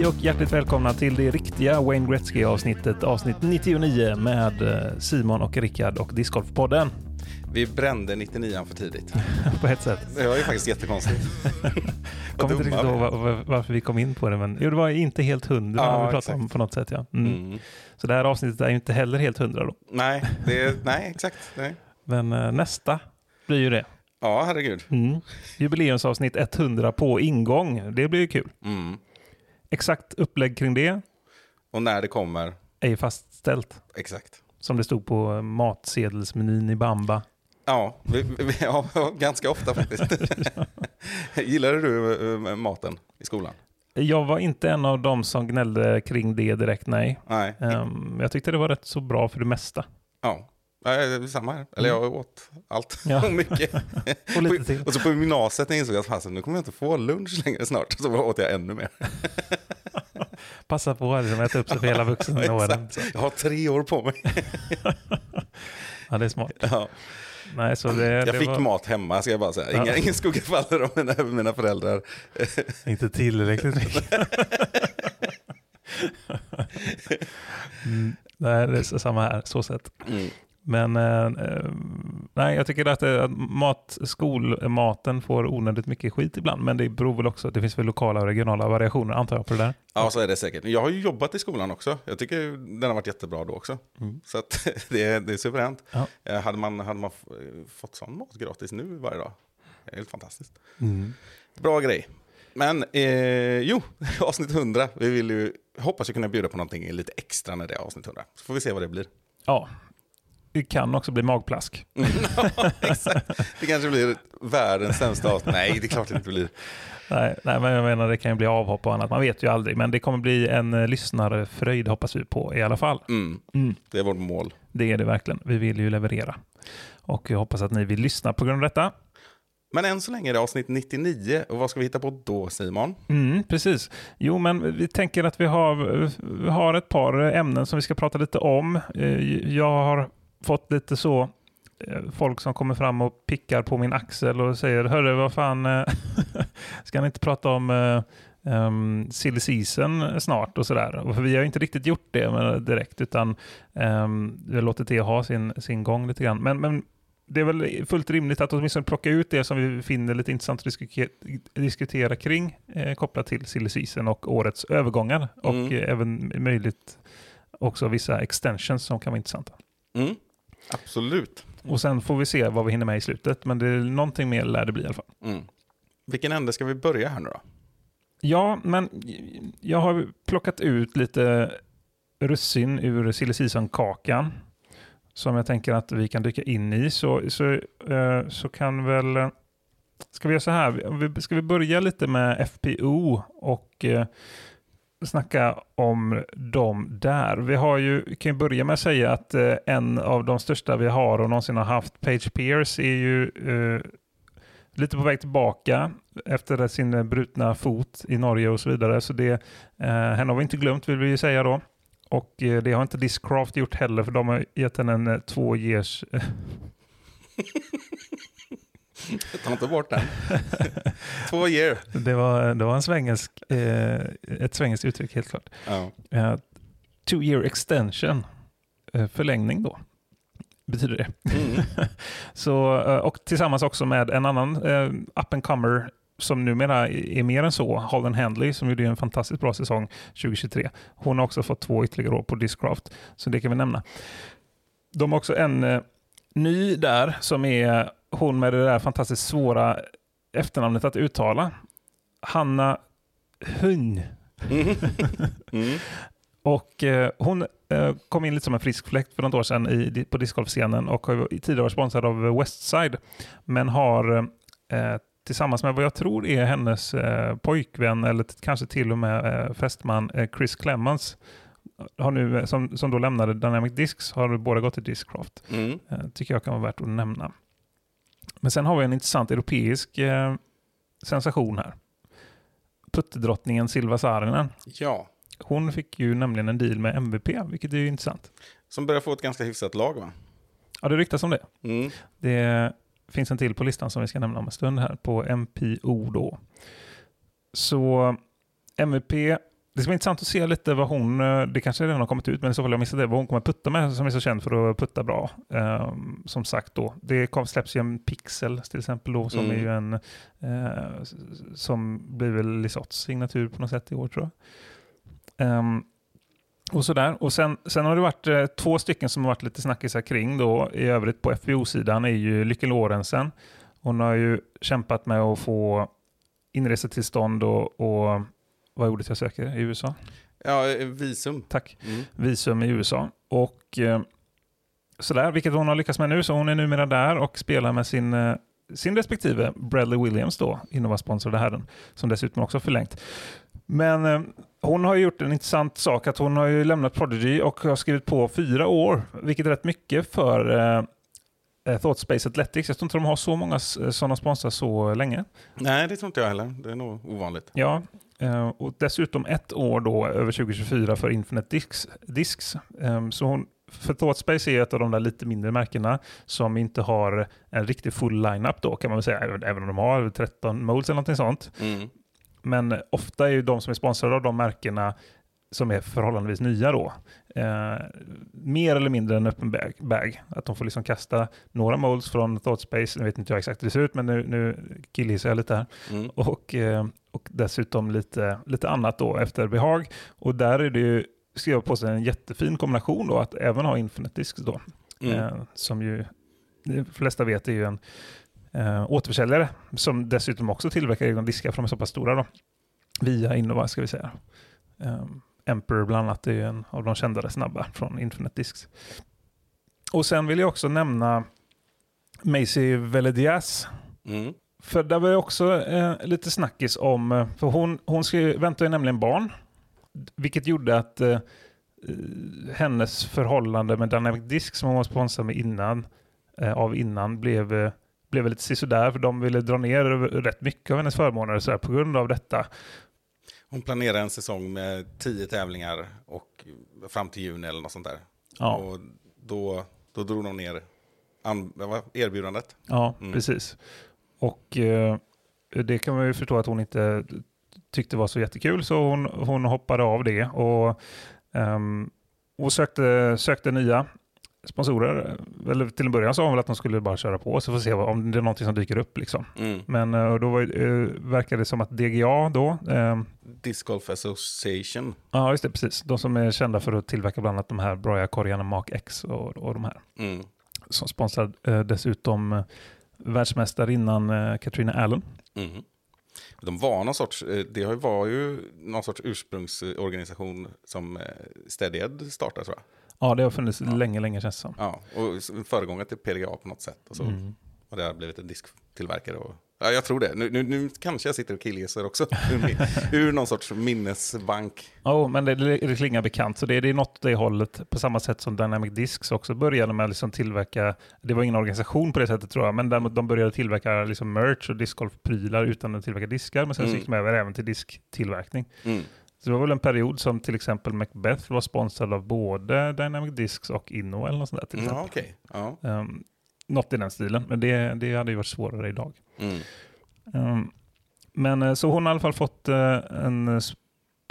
Hej och hjärtligt välkomna till det riktiga Wayne Gretzky-avsnittet, avsnitt 99 med eh, Simon och Rickard och Discgolfpodden. Vi brände 99 för tidigt. På ett sätt. Det var ju faktiskt jättekonstigt. Kommer inte riktigt ihåg är. var- varför vi kom in på det, men jo, det var inte helt hundra Ja, vi pratade om på något sätt. Ja. Mm. Mm. Så det här avsnittet är ju inte heller helt hundra då. Nej, det, nej, exakt. Nej. Men eh, nästa blir ju det. Ja, herregud. Mm. Jubileumsavsnitt 100 på ingång. Det blir ju kul. Mm. Exakt upplägg kring det Och när det kommer, är fastställt. exakt. Som det stod på eh, matsedelsmenyn i Bamba. Ja, vi, vi, ja ganska ofta faktiskt. Gillade du eh, maten i skolan? Jag var inte en av dem som gnällde kring det direkt, nej. Nej. Ehm, jag tyckte det var rätt så bra för det mesta. Ja. Ja, det är samma här. Eller jag åt allt Ja. och mycket. Och lite till. och så på gymnasiet när jag insåg att fasen, nu kommer jag inte få lunch längre snart. Så åt jag ännu mer. Passa på att liksom, äta upp sig för hela vuxenåren. Jag har tre år på mig. Ja, det är smart. Ja. Nej, så det, Jag det fick var mat hemma, ska jag bara säga. Inga, Ja. Ingen skugga faller om mina, mina föräldrar. inte tillräckligt mycket. mm, nej, det är samma här, så sett. Mm. Men eh, eh, nej, jag tycker att, eh, att mat, skolmaten får onödigt mycket skit ibland. Men det beror väl också, det finns väl lokala och regionala variationer antar jag på det där. Ja, så är det säkert. Jag har ju jobbat i skolan också. Jag tycker den har varit jättebra då också. Så att, det, är, det är suveränt. Ja. Eh, Hade man, hade man fått sån mat gratis nu varje dag? Det är helt fantastiskt. Bra grej. Men eh, jo, avsnitt 100. Vi vill ju, hoppas ju kunna bjuda på någonting lite extra när det är avsnitt 100. Så får vi se vad det blir. ja, det kan också bli magplask. Exakt. Det kanske blir världens sämsta avsnitt. Nej, det är klart det inte blir. Nej, nej, men jag menar det kan ju bli avhopp och annat. Man vet ju aldrig. Men det kommer bli en eh, lyssnarfröjd hoppas vi på i alla fall. Mm. Mm. Det är vårt mål. Det är det verkligen. Vi vill ju leverera. Och jag hoppas att ni vill lyssna på grund av detta. Men än så länge är det avsnitt 99. Och vad ska vi hitta på då, Simon? Mm, precis. Jo, men vi tänker att vi har, vi har ett par ämnen som vi ska prata lite om. Eh, Jag har fått lite så eh, folk som kommer fram och pickar på min axel och säger Hörru, vad fan, eh, ska ni inte prata om um, silly season snart och sådär? Och För vi har inte riktigt gjort det direkt, utan um, vi har låtit det ha sin, sin gång lite grann. Men, men det är väl fullt rimligt att åtminstone plocka ut det som vi finner lite intressant att diskutera, kring eh, kopplat till silly season och årets övergångar. Och Mm. eh, även möjligt också vissa extensions som kan vara intressanta. Mm. Absolut. Och sen får vi se vad vi hinner med i slutet, men det är någonting mer lär det bli i alla fall. Mm. Vilken ände ska vi börja här nu då? Ja, men jag har plockat ut lite russin ur silly season-kakan som jag tänker att vi kan dyka in i. Så, så, eh, så kan väl... eh, Ska vi göra så här? Ska vi börja lite med FPO och eh, snacka om dem där? Vi har ju, kan ju börja med att säga att eh, en av de största vi har och någonsin har haft, Page Pierce, är ju eh, lite på väg tillbaka efter sin brutna fot i Norge och så vidare. Så det, eh, henne har vi inte glömt vill vi ju säga då. Och eh, det har inte Discraft gjort heller för de har gett henne en eh, två years... Eh, Ta inte bort den. Två year. det, var, det var en svengelsk, eh, ett svengelskt uttryck helt klart. Ja. Eh, two year extension, eh, förlängning då, betyder det. Mm. Så, eh, och tillsammans också med en annan eh, up and comer som numera är mer än så, Holden Handley, som gjorde en fantastiskt bra säsong 2023. Hon har också fått två ytterligare år på Discraft, så det kan vi nämna. De har också en eh, ny där, som är hon med det där fantastiskt svåra efternamnet att uttala. Hanna Hun. Mm. Mm. Och eh, hon eh, kom in lite som en frisk fläkt för något år sedan i, på discgolfscenen och har tidigare varit sponsrad av Westside. Men har eh, tillsammans med vad jag tror är hennes eh, pojkvän eller kanske till och med eh, fästman eh, Chris Clemens har nu, eh, som, som då lämnade Dynamic Discs, har båda gått till Discraft. Mm. Tycker jag kan vara värt att nämna. Men sen har vi en intressant europeisk eh, sensation här. Putterdrottningen Silva Saarinen. Ja, Hon fick ju nämligen en deal med MVP, vilket är ju intressant. Som börjar få ett ganska hyfsat lag va? Ja, det ryktas om det. Mm. Det finns en till på listan som vi ska nämna om en stund här på MPO då. Så MVP, det ska bli intressant att se lite vad hon, eh, det kanske redan har kommit ut, men i så fall jag missat det, vad hon kommer putta med som är så känd för att putta bra. Ehm, som sagt då, det kom, släpps ju en Pixel till exempel då, som Mm. är ju en, eh, s- som blir väl Lisotts signatur på något sätt i år tror jag. Ehm, och sådär. Och sen, sen har det varit eh, två stycken som har varit lite snackisar kring då. I övrigt på FBO-sidan är ju Lykke Lorentzen. Hon har ju kämpat med att få inresetillstånd och, och vad är ordet jag söker i USA? Ja, eh, visum. Tack. Mm. Visum i USA. Och eh, sådär, vilket hon har lyckats med nu. Så hon är numera där och spelar med sin, eh, sin respektive Bradley Williams då, Innova-sponsrade herren, som dessutom också förlängt. Men eh, hon har gjort en intressant sak, att hon har ju lämnat Prodigy och har skrivit på fyra år, vilket är rätt mycket för eh, Thoughtspace Athletics. Jag tror inte de har så många sådana sponsrar så länge. Nej, det tror inte jag heller. Det är nog ovanligt. Ja, och dessutom ett år då över 2024 för Infinite Discs. Discs. Eh, Så hon, för Thoughtspace är ett av de där lite mindre märkena som inte har en riktigt full lineup då kan man väl säga, även- om de har 13 modes eller någonting sånt. Mm. Men ofta är ju de som är sponsrade av de märkena som är förhållandevis nya då, eh, mer eller mindre en öppen bag, bag. Att de får liksom kasta några molds från Thoughtspace, nu vet inte jag exakt hur det ser ut, men nu, nu killgissar jag lite här. Mm. Och, eh, och dessutom lite, lite annat då efter behag. Och där är det ju, ska jag påstå, en jättefin kombination då att även ha Infinite Discs då. Mm. Eh, som ju de flesta vet är ju en eh, återförsäljare som dessutom också tillverkar egna diskar för de är så pass stora då. Via Innova ska vi säga. Eh, Emperor bland annat är ju en av de kändare snabba från Infinite Discs. Och sen vill jag också nämna Macy Veledias Mm. för där var ju också eh, lite snackis om, eh, för hon, hon väntar ju nämligen barn, vilket gjorde att eh, eh, hennes förhållande med Dynamic Disk som hon var sponsrad med innan, eh, av innan blev, eh, blev lite sisådär, för de ville dra ner rätt mycket av hennes förmåner så här, på grund av detta. Hon planerar en säsong med tio tävlingar och fram till juni eller något sånt där. Ja, Och då, då drog de ner an, erbjudandet. ja Mm. precis. Och eh, det kan man ju förstå att hon inte tyckte var så jättekul, så hon, hon hoppade av det och, ehm, och sökte, sökte nya sponsorer. Eller till en början sa hon väl att de skulle bara köra på, så får vi se vad- om det är någonting som dyker upp. Liksom. Mm. Men eh, då var, eh, verkade det som att DGA då, ehm, Disc Golf Association. ja just det, precis, de som är kända för att tillverka bland annat de här Broya-korgarna Mark X och, och de här, Mm. som sponsrar eh, dessutom eh, världsmästarinnan eh, Katrina Allen. Mm. De var någon sorts, eh, det var ju någon sorts ursprungsorganisation som eh, Steady startade tror jag. Ja, det har funnits Ja. länge, länge känns det som. Ja, och föregångare till PDGA på något sätt. Och så Mm. har det blivit en disktillverkare. Och, ja, jag tror det. Nu, nu, nu kanske jag sitter och killgissar också. ur, ur någon sorts minnesbank. Ja, men det, det klingar bekant. Så det, det är något det hållet, på samma sätt som Dynamic Discs också började med att liksom tillverka, det var ingen organisation på det sättet tror jag, men däremot de började tillverka liksom merch och discgolfprylar utan att tillverka diskar, men sen Mm. gick de över även till disktillverkning. Mm. Så det var väl en period som till exempel Macbeth var sponsrad av både Dynamic Discs och Inno eller något sånt där till Ja, exempel. okej. Ja. Um, något i den stilen, men det, det hade ju varit svårare idag. Mm. Um, men eh, så hon har i alla fall fått eh, en s-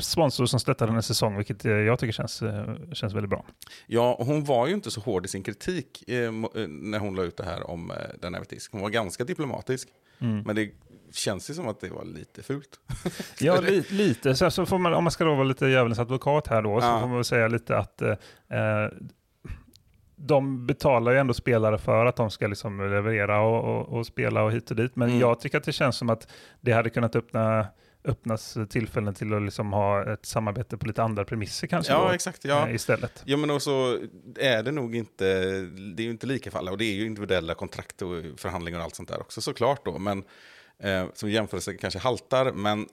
sponsor som stöttar hennes säsong, vilket eh, jag tycker känns, eh, känns väldigt bra. Ja, hon var ju inte så hård i sin kritik eh, eh, när hon la ut det här om eh, den här disk. Hon var ganska diplomatisk. Mm. Men det känns ju som att det var lite fult. Ja, li, lite. Så, så får man, om man ska då vara lite djävulens advokat här då, så Ja. får man väl säga lite att eh, eh, de betalar ju ändå spelare för att de ska liksom leverera och, och, och spela och hit och dit. Men Mm. jag tycker att det känns som att det hade kunnat öppna öppnas tillfällen till att liksom ha ett samarbete på lite andra premisser kanske Ja, då, exakt. Ja. eh, istället. Ja, men också är det nog inte, det är ju inte lika för alla och det är ju individuella kontrakt och förhandlingar och allt sånt där också såklart då. Men eh, som jämförelse kanske haltar, men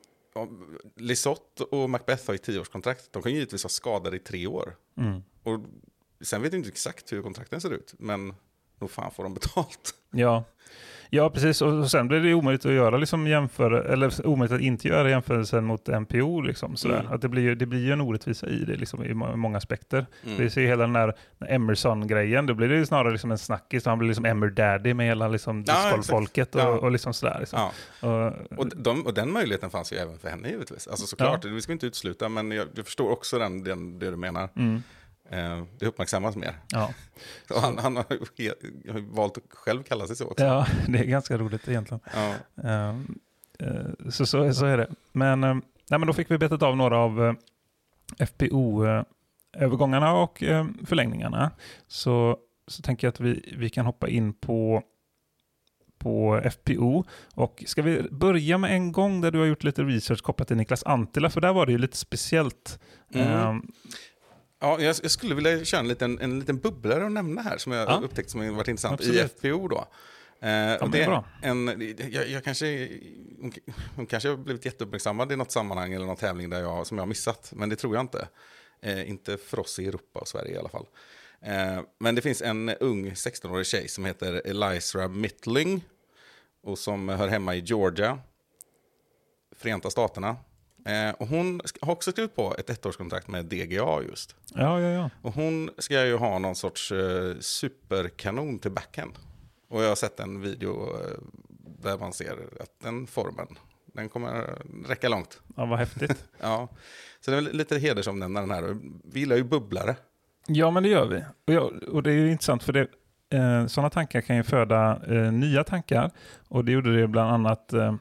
Lisotte och Macbeth har ju tioårskontrakt. De kan ju givetvis ha skadade i tre år. Mm. Och sen vet jag inte exakt hur kontrakten ser ut, men då fan får de betalt. Ja. Ja, precis. Och sen blir det omöjligt att göra liksom jämför, eller omöjligt att inte göra jämförelsen mot NPO. Liksom, sådär. Mm. Att det, blir, ju- det blir ju en orättvisa i det liksom, i må- många aspekter. Mm. Vi ser hela den där Emerson-grejen, då blir det ju snarare liksom en snackis. Han blir liksom Emmer Daddy med hela liksom, Ja, discgolffolket och, Ja. och liksom sådär. Liksom. Ja. Och, Och, de, och den möjligheten fanns ju även för henne givetvis. Alltså såklart, vi ska inte utesluta, men jag, jag förstår också den, den, det du menar. mm, det uppmärksammas mer. ja. Och han, han har ju har valt att själv kalla sig så också. ja, det är ganska roligt egentligen. Ja. Eh, eh, så, så, så är det. Men, eh, nej, men då fick vi betat av några av eh, FPO-övergångarna och eh, förlängningarna. Så, så tänker jag att vi, vi kan hoppa in på, på FPO. Och ska vi börja med en gång där du har gjort lite research kopplat till Niklas Antila, för där var det ju lite speciellt. Mm. Eh, Ja, jag, jag skulle vilja köra en liten, en liten bubblare att nämna här som jag Ja. upptäckt som varit intressant i. FPO. Då. Eh, och men det är en, jag, jag kanske, hon, hon kanske har blivit jätteuppmärksammad i något sammanhang eller någon tävling där jag, som jag har missat, men det tror jag inte. Eh, inte för oss i Europa och Sverige i alla fall. Eh, men det finns en ung 16-årig tjej som heter Elisa Mittling och som hör hemma i Georgia, Förenta Staterna. Eh, och hon har också skrivit på ett ettårskontrakt med DGA just. ja, ja, ja. Och hon ska ju ha någon sorts eh, superkanon till backhand. Och jag har sett en video eh, där man ser att den formen, den kommer räcka långt. ja vad häftigt. Ja. Så det är lite hedersomnämnaren här. Vi gillar ju bubblare. Ja, men det gör vi. Och, jag, och det är ju intressant för det, eh, sådana tankar kan ju föda eh, nya tankar. Och det gjorde det bland annat eh,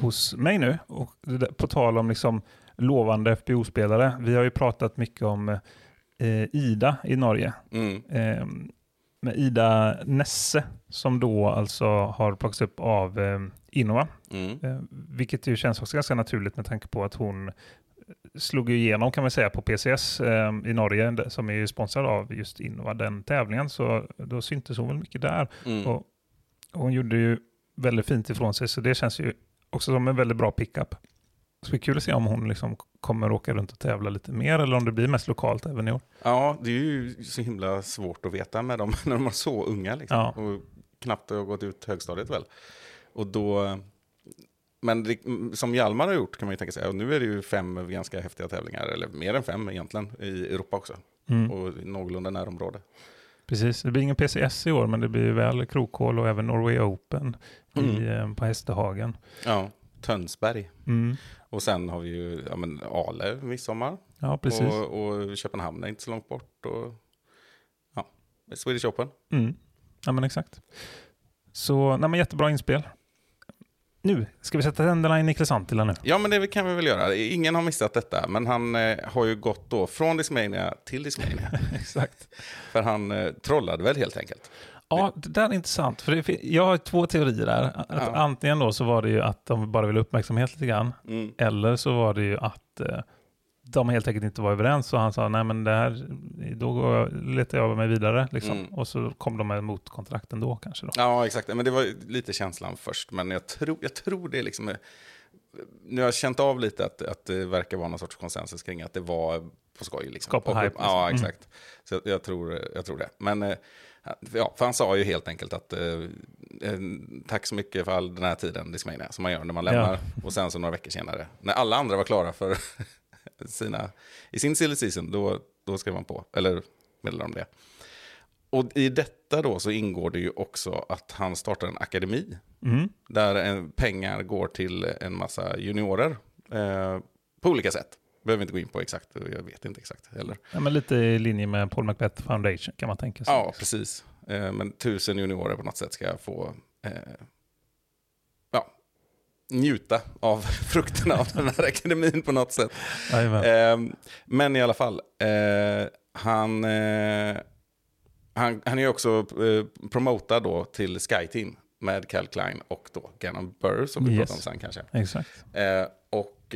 hos mig nu. Och på tal om liksom lovande FPO-spelare. Vi har ju pratat mycket om eh, Ida i Norge. Mm. Eh, med Ida Nesse som då alltså har plockats upp av eh, Innova. Mm. Eh, vilket ju känns också ganska naturligt med tanke på att hon slog ju igenom kan man säga på PCS eh, i Norge som är ju sponsrad av just Innova, den tävlingen. Så då syntes hon väl mycket där. Mm. Och, och hon gjorde ju väldigt fint ifrån sig så det känns ju också som en väldigt bra pickup. Så det är kul att se om hon liksom kommer åka runt och tävla lite mer eller om det blir mest lokalt även i år. Ja, det är ju så himla svårt att veta med dem när de är så unga. Liksom. Ja. Och knappt har gått ut högstadiet väl. Och då, men det, som Hjalmar har gjort kan man ju tänka sig, och nu är det ju fem ganska häftiga tävlingar, eller mer än fem egentligen, i Europa också. Mm. Och i någorlunda närområde. Precis, det blir ingen PCS i år men det blir väl Krokhål och även Norway Open Mm. eh, på Hästhagen. Ja, Tönsberg. Mm. Och sen har vi ju ja, men Ale midsommar. Ja, precis. Och, och Köpenhamn är inte så långt bort. Och, ja, Swedish Open. Mm. Ja, men exakt. Så, nej, men jättebra inspel. Nu ska vi sätta tänderna i Niklas Antila nu. Ja, men det kan vi väl göra. Ingen har missat detta, men han eh, har ju gått då från Discmania till Discmania. Exakt. för han eh, trollade väl helt enkelt. Ja, det där är intressant. För det, jag har två teorier där. Att Ja. Antingen då så var det ju att de bara ville uppmärksamhet lite grann. Mm. Eller så var det ju att eh, de helt enkelt inte var överens. Och han sa, nej men det här, då går jag, letar jag mig vidare. Liksom. Mm. Och så kom de med motkontrakten då kanske. Då. Ja, exakt. Men det var lite känslan först. Men jag tror, jag tror det är liksom... eh, Nu har jag känt av lite att, att det verkar vara någon sorts konsensus kring att det var på skoj. Liksom. Skapa hype, Ja, liksom. exakt. Så jag, jag, tror, jag tror det. Men eh, ja, för han sa ju helt enkelt att eh, eh, tack så mycket för all den här tiden, Discmania, som man gör när man lämnar. Och sen så några veckor senare, när alla andra var klara för sina, i sin silly season, då, då skrev man på, eller meddelade om det. Och i detta då så ingår det ju också att han startar en akademi Mm. där pengar går till en massa juniorer eh, på olika sätt. Behöver inte gå in på exakt, jag vet inte exakt heller. Ja, men lite i linje med Paul Macbeth Foundation kan man tänka sig. Ja, precis. Eh, men tusen juniorer på något sätt ska få eh, ja, njuta av frukterna av den här akademin på något sätt. Eh, men i alla fall, eh, han, eh, han, han är också eh, promotad då till SkyTeam med Cal Klein och då Gannon Burr som vi Yes. pratar om sen kanske. Exakt. Och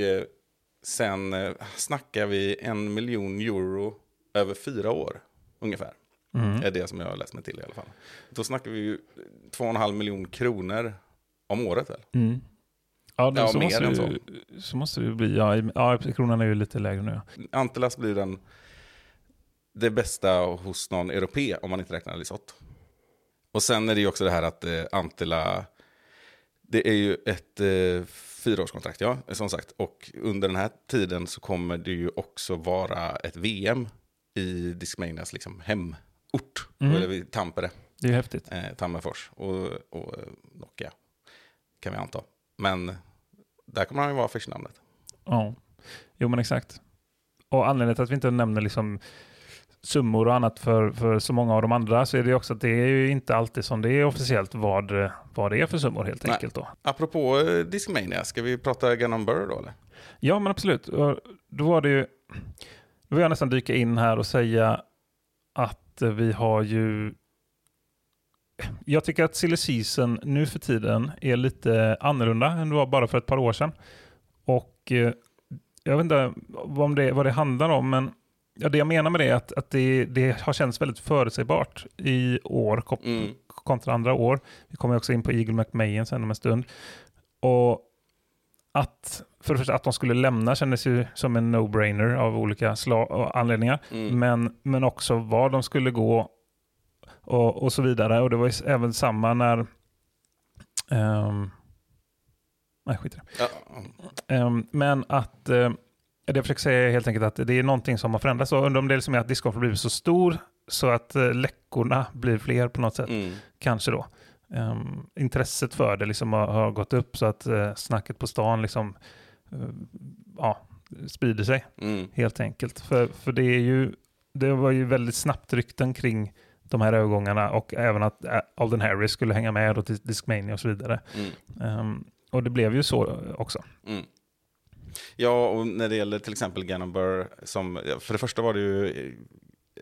sen eh, snackar vi en miljon euro över fyra år ungefär. Mm. är det som jag har läst mig till i alla fall. Då snackar vi ju två och en halv miljon kronor om året väl? Mm. Ja, det, Ja, så, mer måste ju- så måste det bli. Ja, ja, kronan är ju lite lägre nu. Antelas blir den det bästa hos någon europé om man inte räknar Lisotte. Och sen är det ju också det här att eh, Antila, det är ju ett eh, fyraårskontrakt, ja, som sagt. Och under den här tiden så kommer det ju också vara ett VM i Discmanias liksom, hemort, Mm. eller Tampere, Det är häftigt. eh, Tammerfors och, och Nokia, kan vi anta. Men där kommer han ju vara affischnamnet. Ja, jo men exakt. Och anledningen till att vi inte nämner liksom summor och annat för, för så många av de andra så är det också att det är ju inte alltid som det är officiellt vad, vad det är för summor helt Nej. enkelt då. Apropå eh, Discmania, ska vi prata Gun Burr då eller? Ja men absolut. Då var det ju, då vill jag nästan dyka in här och säga att vi har ju jag tycker att silly season nu för tiden är lite annorlunda än det var bara för ett par år sedan. Och eh, jag vet inte vad, om det, vad det handlar om, men ja, det jag menar med det är att, att det, det har känts väldigt förutsägbart i år Mm. kontra andra år. Vi kommer också in på Eagle McMahon sen om en stund. Och att, för det första, att de skulle lämna kändes ju som en no-brainer av olika anledningar. Mm. Men, men också var de skulle gå och, och så vidare. Och det var även samma när... ehm, nej, skit i det. Ja, Ehm, men att... Uh, det jag försöker säga är helt enkelt att det är någonting som har förändrats. Och undrar om det liksom är att discgolf har blivit så stor så att uh, läckorna blir fler på något sätt. mm. Kanske då. Ehm, intresset för det liksom har, har gått upp så att uh, snacket på stan liksom, eh, ja, sprider sig Mm. helt enkelt. För, för det är ju, det var ju väldigt snabbt rykten kring de här övergångarna och även att eh, Alden Harris skulle hänga med då till Discmania och så vidare. Mm. Ehm, och det blev ju så också. Mm. Ja, och när det gäller till exempel Gannon Burr, som, för det första var det ju eh,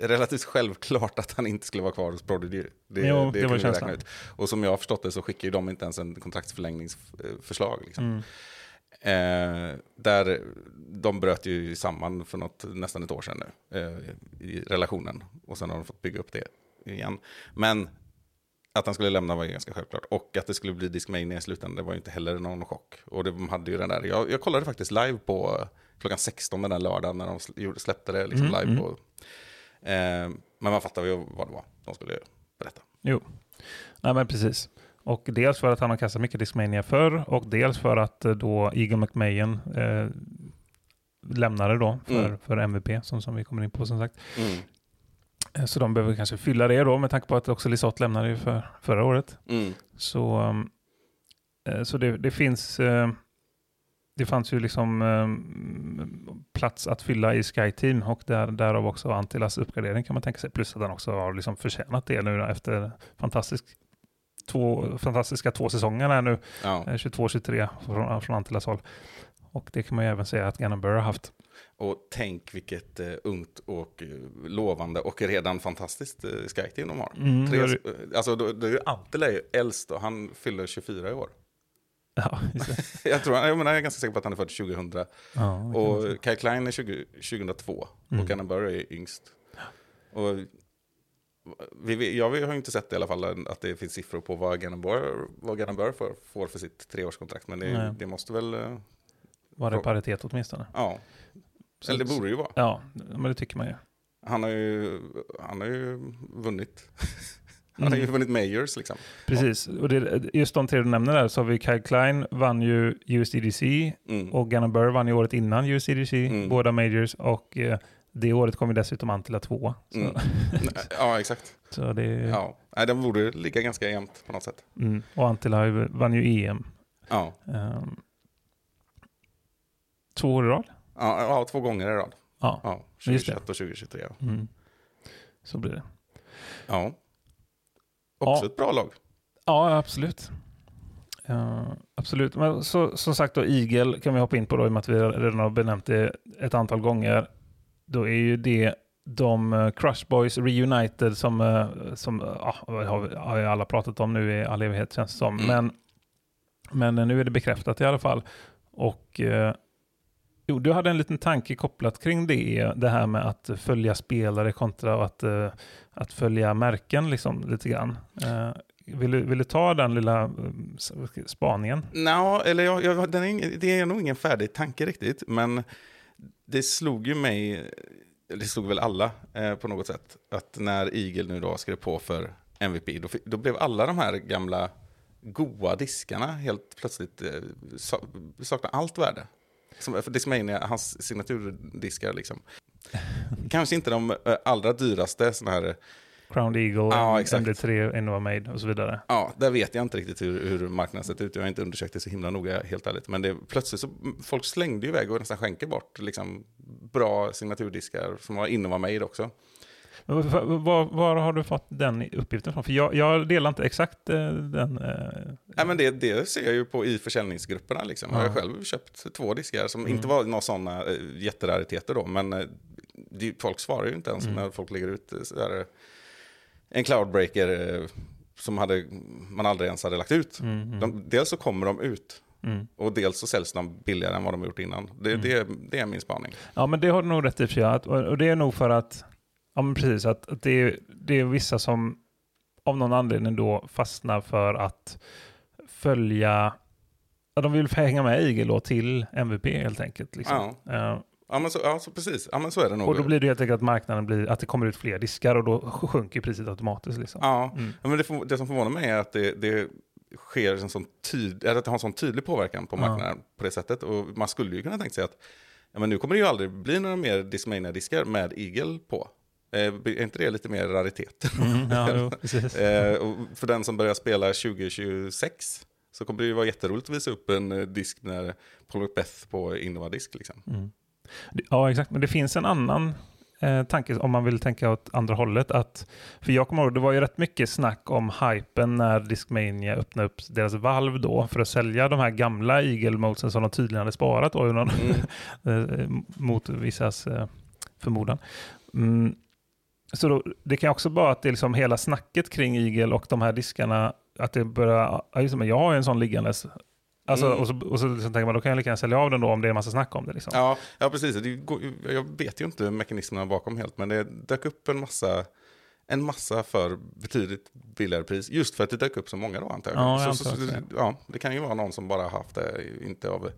relativt självklart att han inte skulle vara kvar hos Prodigy. Det, Jo, det var kunde vi känslan. ut. Och som jag har förstått det så skickar ju de inte ens en kontraktsförlängningsförslag. Liksom. Mm. Eh, där de bröt ju samman för något, nästan ett år sedan nu, eh, i relationen. Och sen har de fått bygga upp det igen. Men att han skulle lämna var ju ganska självklart. Och att det skulle bli Discmania i slutändan, det var ju inte heller någon chock. Och de hade ju den där, jag, jag kollade faktiskt live på eh, klockan 16 den där lördagen när de släppte det liksom Mm, live. mm. På, eh, men man fattar ju vad det var de skulle berätta. Jo, Nej, men precis. Och dels för att han har kastat mycket Discmania förr och dels för att eh, då Eagle McMahon eh, lämnade då för, Mm. för MVP som, som vi kommer in på som sagt. Mm. Eh, Så de behöver kanske fylla det då med tanke på att också Lisotte lämnade ju för förra året. Mm. Så, um, eh, så det, det finns eh, det fanns ju liksom um, plats att fylla i Sky Team och där, därav också Antilas uppgradering kan man tänka sig. Plus att han också har liksom förtjänat det nu efter fantastisk, två, fantastiska två säsonger här nu, Ja. eh, 22-23 från, från Antilas håll. Och det kan man ju även säga att Gannon Burr har haft. Och tänk vilket eh, ungt och eh, lovande och redan fantastiskt eh, Sky-team de har. Mm, Tre, det eh, alltså, då, då är ju ju äldst och han fyller 24 i år. Ja. Jag, tror, jag, menar, jag är ganska säker på att han är född 2000. Ja. Och Kyle Klein är 20, 2002 Mm. och Burr är yngst. Och vi, jag har ju inte sett i alla fall att det finns siffror på vad Burr får, får för sitt treårskontrakt. Men det, det måste väl, eh, Var det paritet åtminstone? ja. Så- Eller det borde det ju vara. Ja, men det tycker man ju. Han har ju, han har ju vunnit. Han har ju Mm. vunnit majors liksom. Precis, och det, just de tre du nämner där så har vi Kyle Klein vann ju USDDC Mm. och Gannon Burr vann ju året innan USDDC, Mm. båda majors och eh, det året kom ju dessutom Antila två. Så, Mm. Ja, exakt. så det, Ja. Nej, de borde ligga ganska jämnt på något sätt. mm, och ju- vann ju EM. Ja. ehm, två år i rad. Ja, ja, två gånger i rad. Ja, Ja, Just det. 2021 och 2023. Ja. mm. så blir det. ja. Också Ja. ett bra lag. Ja, absolut. Ja, absolut. Men så, som sagt då, Eagle kan vi hoppa in på då, i och med att vi redan har benämnt det ett antal gånger. Då är ju det de eh, Crush Boys Reunited som, eh, som har, har alla pratat om nu i all evighet känns det som. Mm. Men, men nu är det bekräftat i alla fall. Och jo, du hade en liten tanke kopplat kring det, det här med att följa spelare kontra att, eh, att följa märken liksom lite grann. Eh, vill, du, vill du ta den lilla eh, spaningen? Nå, eller jag, jag, den är, ingen, det är nog ingen färdig tanke riktigt, men det slog ju mig, det slog väl alla eh, på något sätt, att när Eagle nu då skrev på för MVP, då, då blev alla de här gamla goa diskarna helt plötsligt eh, saknade saknar allt värde. Som, Discmania, hans signaturdiskar liksom. Kanske inte de eh, allra dyraste sådana här, Crown Eagle, Ja, exakt. MD3, Innova Made och så vidare. ja, där vet jag inte riktigt hur, hur marknaden sett ut. Jag har inte undersökt det så himla noga, helt ärligt. Men det, plötsligt så, folk slängde ju iväg och nästan skänker bort liksom, bra signaturdiskar som var Innova Made också. Var, var, har du fått den uppgiften från? För jag, jag delar inte exakt eh, den. Eh, Nej, men det, det ser jag ju på i försäljningsgrupperna. Liksom. Jag har Ja. själv köpt två diskar som Mm. inte var några sådana äh, jätterariteter då, men eh, det, folk svarar ju inte ens Mm. när folk lägger ut eh, sådär, eh, en cloudbreaker eh, som hade, man aldrig ens hade lagt ut. mm, mm, De, dels så kommer de ut mm. och dels så säljs de billigare än vad de gjort innan. Det, Mm. det, det är min spaning. Ja, men det har du nog rätt i och det är nog för att, ja men precis, att, att det, är, det är vissa som av någon anledning då fastnar för att följa, ja, de vill hänga med då till MVP helt enkelt. Liksom. Eh, Ja, men så, ja, så precis. Ja, men så är det nog. och då blir det helt enkelt att marknaden blir, att det kommer ut fler diskar och då sjunker priset automatiskt. Liksom. Ja, Mm. Ja, men det, det som förvånar mig är att det, det sker en sån tyd, att det har en sån tydlig påverkan på Ja. marknaden på det sättet. Och man skulle ju kunna tänka sig att ja, men nu kommer det ju aldrig bli några mer Discmania-diskar med Eagle på. Eh, är inte det lite mer raritet? Mm, ja, jo, eh, för den som börjar spela 2026 så kommer det ju vara jätteroligt att visa upp en eh, disk med Paul Macbeth på Innova-disk. Liksom. Mm. Ja, exakt. Men det finns en annan eh, tanke om man vill tänka åt andra hållet. Att, för jag kommer ihåg, det var ju rätt mycket snack om hypen när Discmania öppnade upp deras valv då för att sälja de här gamla Eagle Modesen som de tydligen hade sparat då, någon, Mm. mot vissas eh, förmodan. Mm. Så då, det kan också vara att det är liksom hela snacket kring Eagle och de här diskarna, att det börjar, ja, just det, jag har ju en sån liggandes. Alltså, Mm. Och så, och så liksom tänker man, då kan jag lika gärna sälja av den då om det är en massa snack om det. Liksom. Ja, ja, precis. Går, jag vet ju inte mekanismerna bakom helt, men det dök upp en massa, en massa för betydligt billigare pris. Just för att det dök upp så många då antar jag. Ja, jag så, antar så, också så, ja, det kan ju vara någon som bara haft det, inte av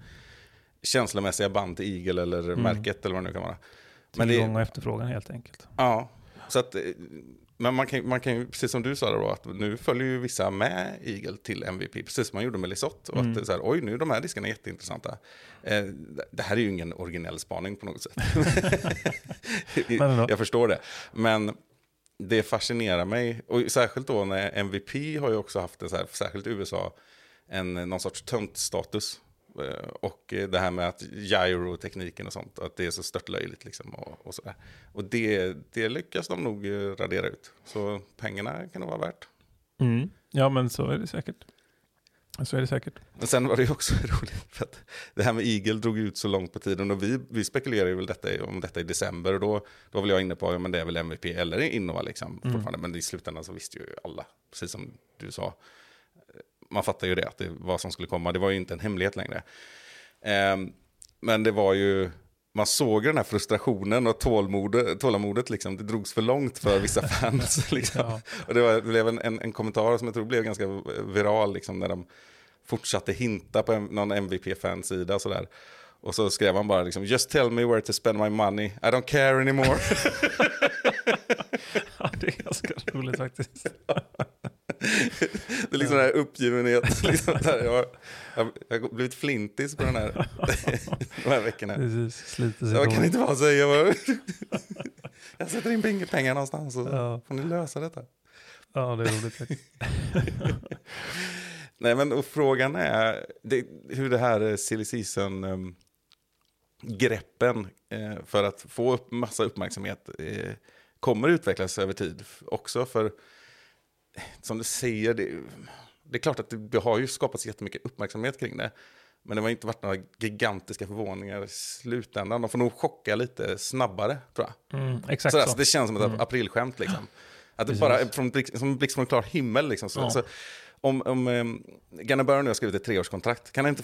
känslomässiga band till Eagle eller Mm. märket eller vad det nu kan vara. Men det- Tillgång och efterfrågan helt enkelt. Ja, så att, eh, men man kan, man kan ju, precis som du sa då, att nu följer ju vissa med Eagle till MVP, precis som man gjorde med Lisotte. Och Mm. att så här, oj, nu är de här diskarna jätteintressanta. Eh, det här är ju ingen originell spaning på något sätt. Jag förstår det. Men det fascinerar mig, och särskilt då när MVP har ju också haft en så här, särskilt i USA, en, någon sorts töntstatus. Eh, Och det här med att gyro-tekniken och sånt, att det är så störtlöjligt liksom. Och, och, så där. och det, det lyckas de nog eh, radera ut. Så pengarna kan nog vara värt. Mm. Ja, men så är det säkert. Så är det säkert. Men sen var det ju också roligt för att det här med Eagle drog ut så långt på tiden och vi, vi spekulerade ju väl detta, om detta i december och då, då var jag inne på, ja men det är väl MVP eller Innova liksom Mm. fortfarande, men i slutändan så visste ju alla, precis som du sa, man fattar ju det, att det, vad som skulle komma, det var ju inte en hemlighet längre. Ehm, men det var ju, man såg den här frustrationen och tålmodet, tålamodet, liksom, det drogs för långt för vissa fans. Liksom. Ja. Och det, var, det blev en, en, en kommentar som jag tror blev ganska viral, liksom, när de fortsatte hinta på en, någon MVP-fansida sådär. Och så skrev han bara liksom, just tell me where to spend my money, I don't care anymore. Ja, det är ganska roligt faktiskt. Det är liksom den här uppgivenhet. Liksom, där jag, jag, jag har blivit flintis på den här, de här veckorna. Precis, Jag kan inte bara säga vad... Jag sätter in peng- pengar någonstans och så Ja. får ni lösa detta. Ja, det är roligt. Nej, men och frågan är det, hur det här eh, silly season ehm, greppen eh, för att få upp massa uppmärksamhet eh, kommer utvecklas över tid också. För som du säger, det, det är klart att det, det har ju skapats jättemycket uppmärksamhet kring det. Men det har inte varit några gigantiska förvåningar i slutändan. De får nog chocka lite snabbare, tror jag. Mm, exakt så. så det känns som ett Mm. aprilskämt liksom. Att det Precis. bara från blixt, som blixt från klar himmel liksom. Så, Ja. så, om om um, Gunnar Byrne nu har skrivit ett treårskontrakt, kan inte,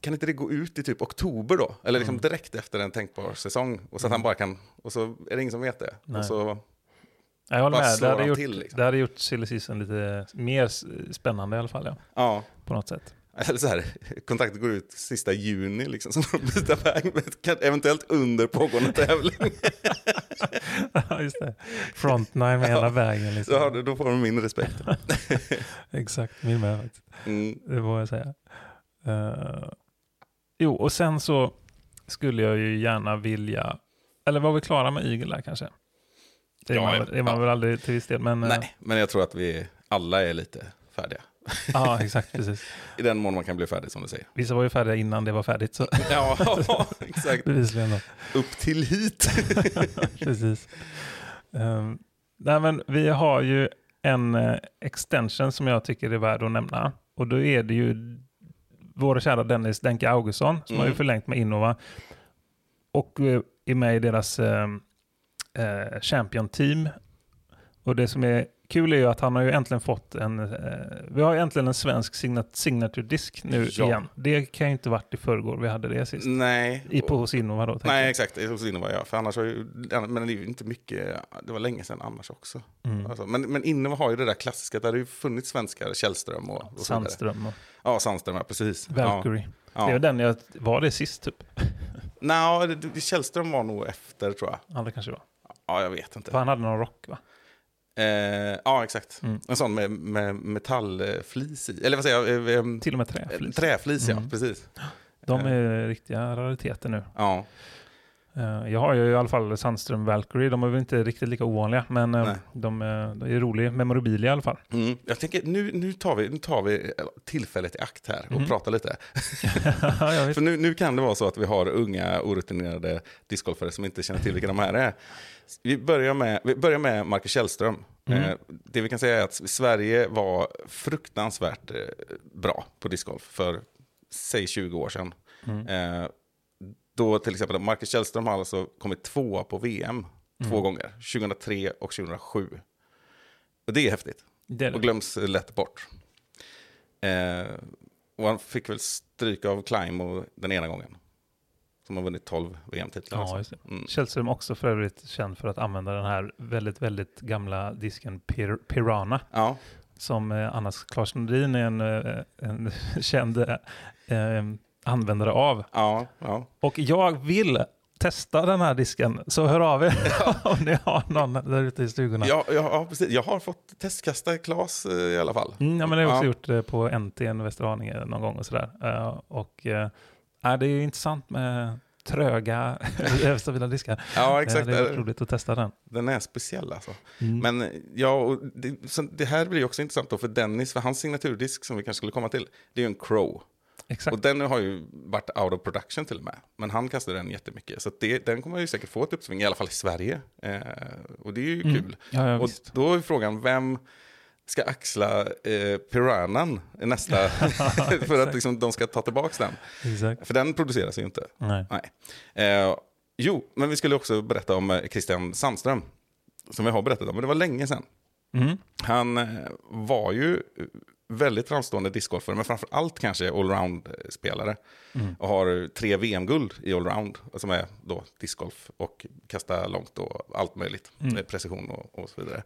kan inte det gå ut i typ oktober då? Eller liksom Mm. direkt efter en tänkbar säsong? Och så att han bara kan, och så är det ingen som vet det. Nej. Och så, Jag håller med. Det hade, gjort, till, liksom. det hade gjort silly season lite mer spännande i alla fall. Ja, ja. på något sätt. Eller så här, kontraktet går ut sista juni, liksom, så de byta väg, eventuellt under pågående tävling. Ja, just det. Frontline med hela vägen. Liksom. Du- då får de min respekt. Exakt, min med. Mm. Det får jag säga. Eh, jo, och sen så skulle jag ju gärna vilja, eller var vi klara med Eagle där kanske? Det är Ja, man, är man ja. väl aldrig till viss del, men eh, Nej, men jag tror att vi alla är lite färdiga. ja, exakt, precis. I den mån man kan bli färdig, som du säger. Vissa var ju färdiga innan det var färdigt, så Ja, exakt. bevisligen då. Upp till hit. Precis. Um, nej, men vi har ju en eh, extension som jag tycker är värd att nämna. Och då är det ju vår kära Dennis Denke Augustsson som Mm. har ju förlängt med Innova. Och eh, är med i deras eh, eh, champion-team. Och det som är kul är ju att han har ju äntligen fått en, eh, vi har ju äntligen en svensk signat, signature-disk nu Ja. igen. Det kan ju inte varit i förrgår vi hade det sist. Nej. I, på hos Innova då. Nej, jag. exakt. Hos Innova, ja. För annars har ju, men det är ju inte mycket, det var länge sedan annars också. Mm. Alltså, men, men Innova har ju det där klassiska, där det har ju funnits svenskar, Källström och, och. Sandström och Ja, Sandström, ja, precis. Valkyrie. Ja. Det Ja. den jag, var det sist typ? Det, det, Källström var nog efter, tror jag. Ja, det kanske var. Ja, jag vet inte. För han hade någon rock va? Eh, ja, exakt. Mm. En sån med, med metallflis i. Eller vad säger jag? Eh, eh, Till och med träflis. Träflis, Mm. ja. Precis. De Eh, är riktiga rariteter nu. Ja, Jag har ju i alla fall Sandström Valkyrie. De är väl inte riktigt lika ovanliga, men eh, Nej. de är, de är roliga. Memorabilia i alla fall. mm. Jag tänker, nu, nu, tar vi, nu tar vi tillfället i akt här och Mm. pratar lite. För nu, nu kan det vara så att vi har unga orutinerade discgolfare som inte känner till vilka de här är. Vi börjar med, vi börjar med Marcus Källström. Mm. Eh, det vi kan säga är att Sverige var fruktansvärt eh, bra på discgolf för, säg 20 år sedan. Mm. Då till exempel Marcus Källström har alltså kommit tvåa på VM två Mm. gånger, 2003 och 2007. Och det är häftigt Det är och det. glöms lätt bort. Eh, och han fick väl stryk av Climo den ena gången. Som har vunnit 12 VM-titlar. Ja, alltså. Mm. Källström också för övrigt känd för att använda den här väldigt, väldigt gamla disken Pir Pirana. ja, Som eh, Annas Claes Nordin är en, eh, en känd eh, eh, användare av. ja, ja. Och jag vill testa den här disken, så hör av er om ni har någon där ute i stugorna. Ja, ja, ja, precis. Jag har fått testkasta Klas eh, i alla fall. Mm, ja, men det har jag också Ja. gjort det på NT, en Västerhaninge, någon gång och sådär. Eh, och uh, det är ju intressant med tröga, stabila diskar. Ja, Eh, exakt. det är roligt att testa den. Den är speciell alltså. Mm. Men ja, och det, så det här blir också intressant då för Dennis, för hans signaturdisk som vi kanske skulle komma till, det är ju en Crow. Exakt. Och den har ju varit out of production till och med. Men han kastar den jättemycket. Så det, den kommer ju säkert få ett uppsving, i alla fall i Sverige. Eh, och det är ju Mm. kul. Ja, ja, och visst. då är frågan, vem ska axla eh, Piranan i nästa, för att liksom, de ska ta tillbaka den. Exakt. För den produceras ju inte. Nej. Eh, jo, men vi skulle också berätta om eh, Christian Sandström. Som vi har berättat om, men det var länge sedan. Mm. Han eh, var ju eh, väldigt framstående discgolfare, men framför allt kanske allround-spelare. Mm. Och har eh, tre VM-guld i allround, som är då discgolf och kasta långt och allt möjligt. Mm. Eh, Precision och, och så vidare.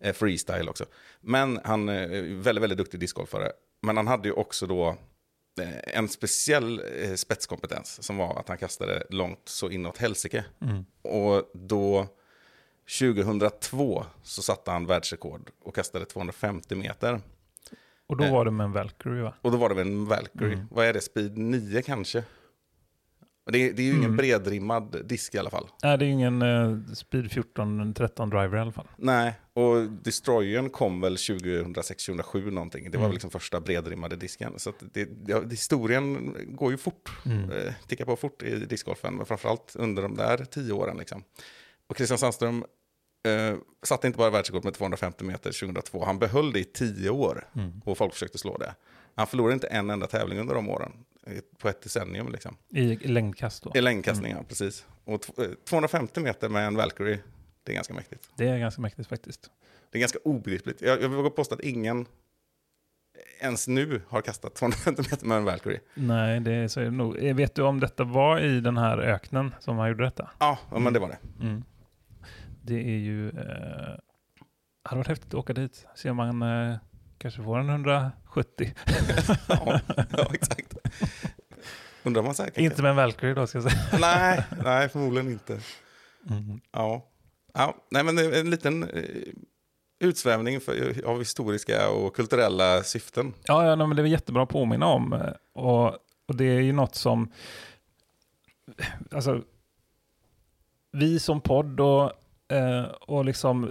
Eh, freestyle också. Men han eh, är väldigt, väldigt duktig discgolfare. Men han hade ju också då eh, en speciell eh, spetskompetens som var att han kastade långt så inåt helsike. Mm. Och då 2002 så satte han världsrekord och kastade 250 meter. Och då Eh. var det med en Valkyrie va? Och då var det väl en Valkyrie. Mm. Vad är det? Speed 9 kanske? Det är, det är ju ingen Mm. bredrimmad disk i alla fall. Nej, det är ju ingen eh, Speed 14 13 driver i alla fall. Nej, och Destroyern kom väl 2006-2007 någonting. Det var Mm. väl liksom första bredrimmade disken. Så det, det, historien går ju fort. Mm. eh, tickar på fort i discgolfen, men framförallt under de där tio åren. Liksom. Och Christian Sandström eh, satte inte bara världsrekord med 250 meter 2002, han behöll det i tio år Mm. och folk försökte slå det. Han förlorade inte en enda tävling under de åren, eh, på ett decennium. Liksom. I längdkast då. I längdkastning, ja, precis. Och t- eh, 250 meter med en Valkyrie, det är ganska mäktigt. Det är ganska mäktigt faktiskt. Det är ganska obegripligt. Jag, jag vågar påstå att ingen ens nu har kastat 250 meter med en Valkyrie. Nej, det är så nog. Eh, Vet du om detta var i den här öknen som han gjorde detta? Ja, ja men det var det. Mm. Det är ju... Eh, hade varit häftigt att åka dit. Se om man eh, kanske får en 170. ja, ja, exakt. Undrar man säkert. Inte med en Valkyrie då ska jag säga. Nej, nej, förmodligen inte. Mm. Ja. ja, nej men en liten eh, utsvävning för, av historiska och kulturella syften. Ja, ja men det är jättebra att påminna om. eh, Och, och det är ju något som... Alltså, vi som podd och, eh, och liksom eh,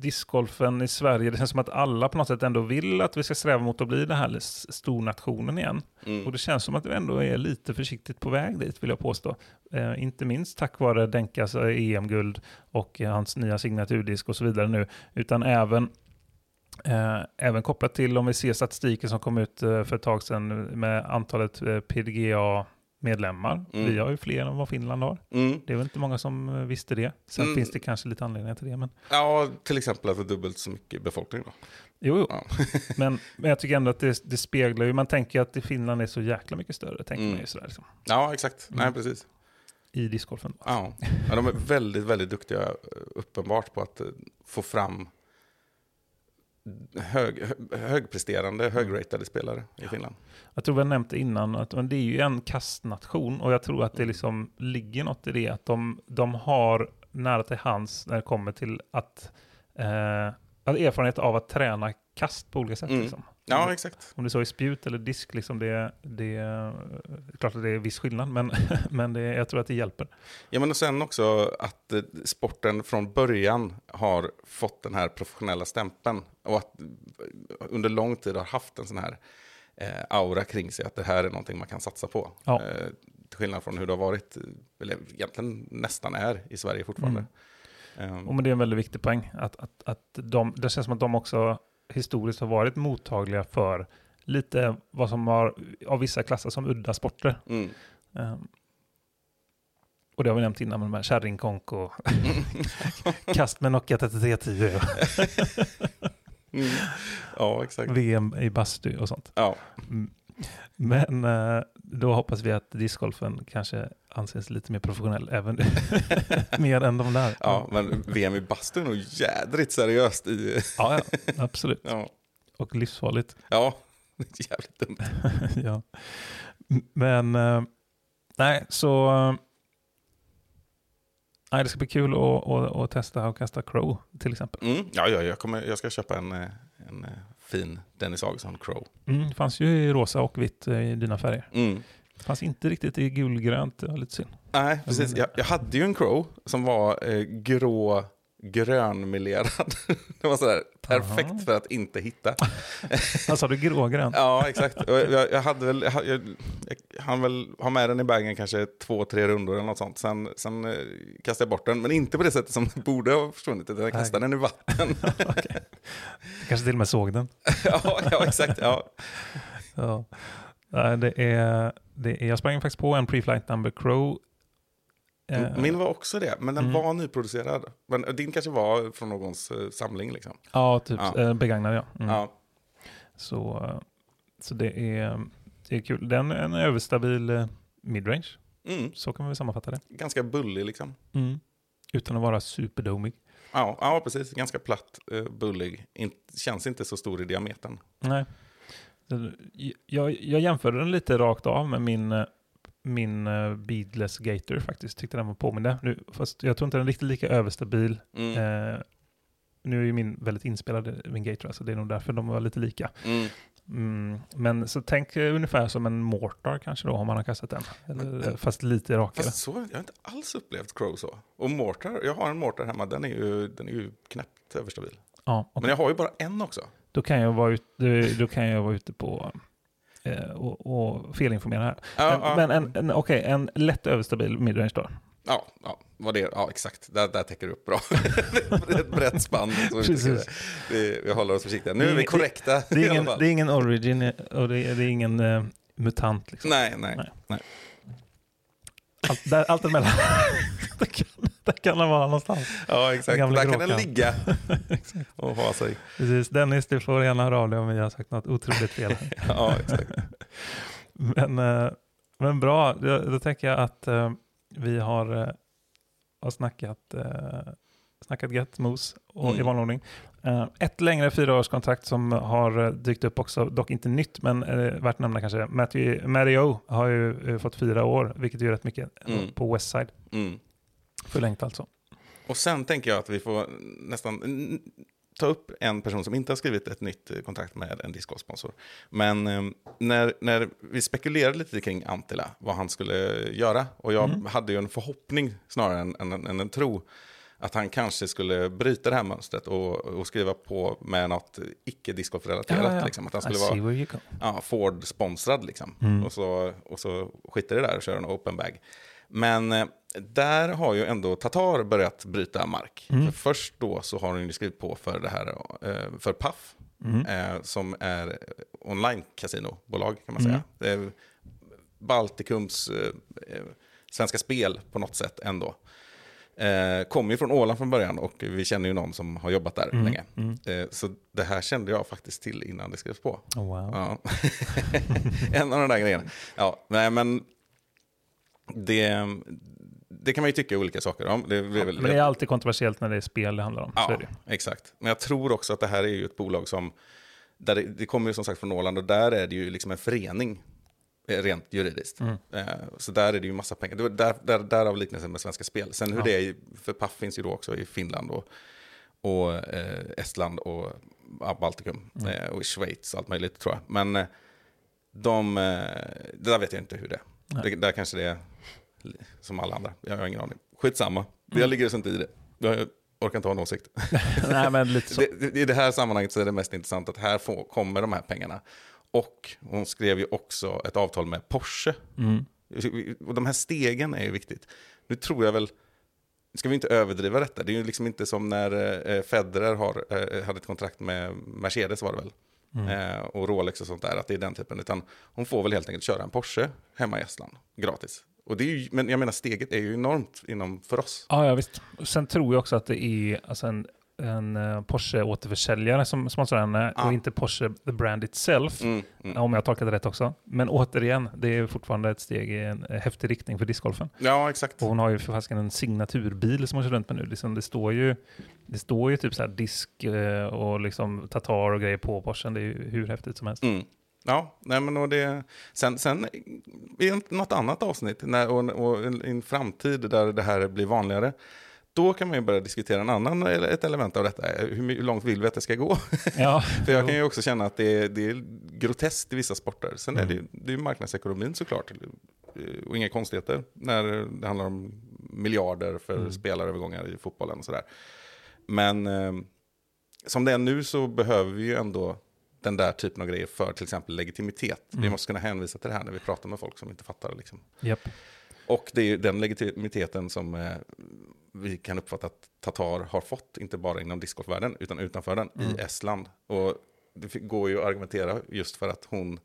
discgolfen i Sverige, det känns som att alla på något sätt ändå vill att vi ska sträva mot att bli den här stornationen igen. Mm. Och det känns som att vi ändå är lite försiktigt på väg dit, vill jag påstå. Eh, inte minst tack vare Denkas eh, EM-guld och eh, hans nya signaturdisk och så vidare nu, utan även Eh, även kopplat till om vi ser statistiken som kom ut eh, för ett tag sedan med antalet eh, PDGA-medlemmar. Mm. Vi har ju fler än vad Finland har. Mm. Det är väl inte många som eh, visste det. Sen Mm. finns det kanske lite anledningar till det. Men, Ja, till exempel att det är dubbelt så mycket befolkning då. jo, jo. Ja. men, men jag tycker ändå att det, det speglar ju, man tänker att Finland är så jäkla mycket större, tänker Mm. man ju sådär liksom, Ja, exakt. Mm. Nej, precis. i discgolfen. Ja. ja, de är väldigt, väldigt duktiga eh, uppenbart på att eh, få fram hög, hö- högpresterande, högratade spelare i Finland. Jag tror vi har nämnt det innan, att det är ju en kastnation och jag tror att det Mm. liksom ligger något i det, att de, de har nära till hands när det kommer till att, eh, att erfarenhet av att träna kast på olika sätt. Mm. Liksom. Ja, exakt. Om det så är spjut eller disk, liksom det, det är klart att det är viss skillnad, men, men det, jag tror att det hjälper. Ja, men och sen också att eh, sporten från början har fått den här professionella stämpeln och att eh, under lång tid har haft en sån här eh, aura kring sig att det här är någonting man kan satsa på. Ja. Eh, till skillnad från hur det har varit, eller egentligen nästan är i Sverige fortfarande. Och Eh, men det är en väldigt viktig poäng. Att, att, att de, det känns som att de också historiskt har varit mottagliga för lite vad som har av vissa klasser som udda sporter. mm. Ehm, och det har vi nämnt innan med de här kärringkonk och kast med Nokia 3310 och Mm. Ja, exakt. VM i bastu och sånt. Ja. Mm. Men eh, då hoppas vi att discgolfen kanske anses lite mer professionell, även mer än de där. ja, men VM i bastu är nog jädrigt seriöst i... ja, ja absolut. Ja, Och livsfarligt. ja. jävligt dumt. ja. Men eh, nej, så eh, nej, det ska bli kul att, att, att testa och kasta crow till exempel. Mm. Ja, ja jag, kommer, jag ska köpa en, eh, en fin Dennis Augustsson Crow. Mm, det fanns ju i rosa och vitt i dina färger. Mm. Fanns inte riktigt i gulgrönt, det var lite synd. Nej, precis. Jag, jag hade ju en Crow som var eh, grå grönmelerad. det var sådär perfekt Aha. för att inte hitta. Alltså du grågrönt? Ja, exakt. Jag, jag hade väl, jag, jag, hann väl ha med den i bagen kanske två, tre rundor eller något sånt. Sen, sen eh, kastade jag bort den, men inte på det sättet som borde ha försvunnit. utan Jag kastade den i vatten. Okej. Kanske till och med såg den. ja, ja, exakt. Ja. Ja. Nej, det är, det är, jag sprang faktiskt på en pre-flight number crow. Eh, Min var också det, men den Mm. var nyproducerad. Men din kanske var från någons eh, samling liksom. Ja, typ Ja. eh, begagnad ja. Mm. Ja. Så, eh, så det, är, det är kul. Den är en överstabil eh, midrange. Mm. Så kan man väl sammanfatta det. Ganska bullig liksom. Mm. Utan att vara superdomig. Ja, ja precis. Ganska platt, eh, bullig. In, känns inte så stor i diametern. Nej. Jag, jag jämförde den lite rakt av med min, eh, min eh, beadless gator faktiskt. Tyckte den var påminnande. Nu, fast jag tror inte den är riktigt lika överstabil. Mm. Eh, nu är ju min väldigt inspelad, min gator, så det är nog därför de var lite lika. Mm. Mm, men så tänk eh, ungefär som en mortar kanske då, om man har kastat den. Eller, eh, fast lite rakare. Fast så, jag har inte alls upplevt Crow så. Och Mortar, jag har en Mortar hemma, den är ju, den är ju knäppt överstabil. Ja, och Men jag har ju bara en också. Då, kan jag vara ute, då kan jag vara ute på eh, och, och felinformera här. Ja, men ja. en, en, okej, en lätt överstabil midrange då. Ja, ja, vad det, ja exakt. Där, där täcker du upp bra. det ett brett spann. Vi, det. vi, håller oss försiktiga. Nu är vi Det- korrekta. Det i är ingen, det är ingen origin och det är, det är ingen eh, mutant. Liksom. Nej, nej. Nej. nej. Allt, där, allt emellan. där, kan, där kan den vara någonstans. Ja, exakt. Där kan den ligga och ha sig. Precis. Dennis, du får gärna höra av dig om jag har sagt något otroligt fel. Ja, exakt. Men, eh, men bra, då, då tänker jag att eh, vi har, eh, har snackat, snackat gött mos och, i Mm. vanlig ordning. Eh, ett längre fyraårskontrakt som har eh, dykt upp också, dock inte nytt, men eh, värt att nämna kanske. Matthew, Matty O har ju fått fyra år, vilket är rätt mycket Mm. på Westside. Mm. Förlängt alltså. Och sen tänker jag att vi får nästan ta upp en person som inte har skrivit ett nytt kontrakt med en Discord-sponsor. Men eh, när, när vi spekulerade lite kring Antila, vad han skulle göra, och jag Mm. hade ju en förhoppning snarare än, än, än en tro, att han kanske skulle bryta det här mönstret och, och skriva på med något icke discgolf-relaterat. Liksom. Att han skulle vara ja, Ford-sponsrad liksom. Mm. Och, så, och så skiter det där och kör en open bag. Men eh, där har ju ändå Tatar börjat bryta mark. Mm. För först då så har hon ju skrivit på för det här, eh, för Paf, Mm. eh, som är online-casinobolag kan man Mm. säga. Det är Baltikums Svenska Spel på något sätt ändå. Eh, kommer ju från Åland från början och vi känner ju någon som har jobbat där Mm. länge. Mm. Eh, så det här kände jag faktiskt till innan det skrevs på. Oh, wow. Ja. en av de där grejerna. Ja, nej men det, det kan man ju tycka olika saker om. Det, väl, Men det är alltid kontroversiellt när det är spel det handlar om. Ja, exakt. Men jag tror också att det här är ju ett bolag som, där det, det kommer ju som sagt från Åland och där är det ju liksom en förening rent juridiskt. Mm. Eh, Så där är det ju massa pengar. Det var där, där, därav liknelsen med Svenska Spel. Sen hur Ja. det är, för Paf finns ju då också i Finland och, och eh, Estland och Baltikum Mm. eh, och i Schweiz allt möjligt tror jag. Men eh, de, eh, det där vet jag inte hur det är. Det, där kanske det är som alla andra. Jag har ingen aning. Skitsamma. Mm. Jag ligger inte i det. Jag orkar inte ha en åsikt. Nej, men lite så. Det, I det här sammanhanget så är det mest intressant att här får, kommer de här pengarna. Och hon skrev ju också ett avtal med Porsche. Mm. Och de här stegen är ju viktigt. Nu tror jag väl, ska vi inte överdriva detta, det är ju liksom inte som när eh, Federer har, eh, hade ett kontrakt med Mercedes var det väl. Mm. Eh, och Rolex och sånt där, att det är den typen. Utan hon får väl helt enkelt köra en Porsche hemma i Estland, gratis. Och det är ju, men jag menar steget är ju enormt inom för oss. Ja, ja, visst. Och Sen tror jag också att det är alltså en, en eh, Porsche-återförsäljare som sponsrar henne Ja. och inte Porsche the brand itself. Mm, mm. Om jag det rätt också. Men återigen, det är fortfarande ett steg i en eh, häftig riktning för discgolfen. Ja, exakt. Och hon har ju för en signaturbil som hon kör runt med nu. Liksom det, står ju, det står ju typ så disk eh, och liksom Tatar och grejer på Porschen. Det är ju hur häftigt som helst. Mm. Ja, nej men och det, sen, sen i något annat avsnitt när, och, och i en framtid där det här blir vanligare, då kan man ju börja diskutera en annan, ett element av detta. Hur, långt vill vi att det ska gå? Ja, För jag kan ju också känna att det är, det är groteskt i vissa sporter. Sen är Mm. det, ju- det är marknadsekonomin såklart. Eh, Och inga konstigheter när det handlar om miljarder för Mm. spelarövergångar i fotbollen och sådär. Men eh, som det är nu så behöver vi ju ändå den där typen av grejer för till exempel legitimitet. Vi Mm. måste kunna hänvisa till det här när vi pratar med folk som inte fattar. Liksom. japp. Och det är ju den legitimiteten som eh, vi kan uppfatta att Tatar har fått, inte bara inom discgolfvärlden, utan utanför den, Mm. i Estland. Och det går ju att argumentera just för att hon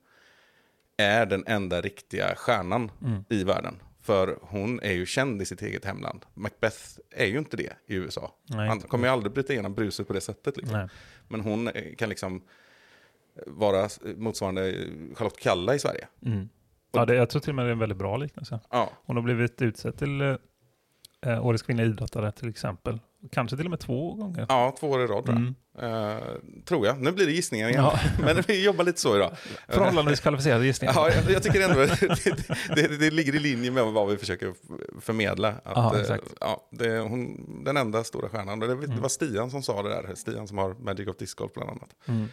är den enda riktiga stjärnan Mm. i världen. För hon är ju känd i sitt eget hemland. Macbeth är ju inte det i USA. Nej, Han kommer ju aldrig bryta igenom bruset på det sättet. Liksom. Men hon eh, kan liksom vara motsvarande Charlotte Kalla i Sverige. Mm. Ja, det, jag tror till och med det är en väldigt bra liknelse. Ja, Hon har blivit utsedd till eh, eh, Årets kvinnliga idrottare till exempel. Kanske till och med två gånger. ja två år i rad tror jag. Mm. Eh, tror jag. Nu blir det gissningar igen. Ja. Men vi jobbar lite så idag. Förhållandevis kvalificerade gissningar. Ja, jag, jag tycker ändå det, det, det ligger i linje med vad vi försöker förmedla. Att, Ja, eh, exakt. ja, det hon, den enda stora stjärnan. Det, det Mm. var Stian som sa det där. Stian som har Magic of Disc Golf bland annat. Mm.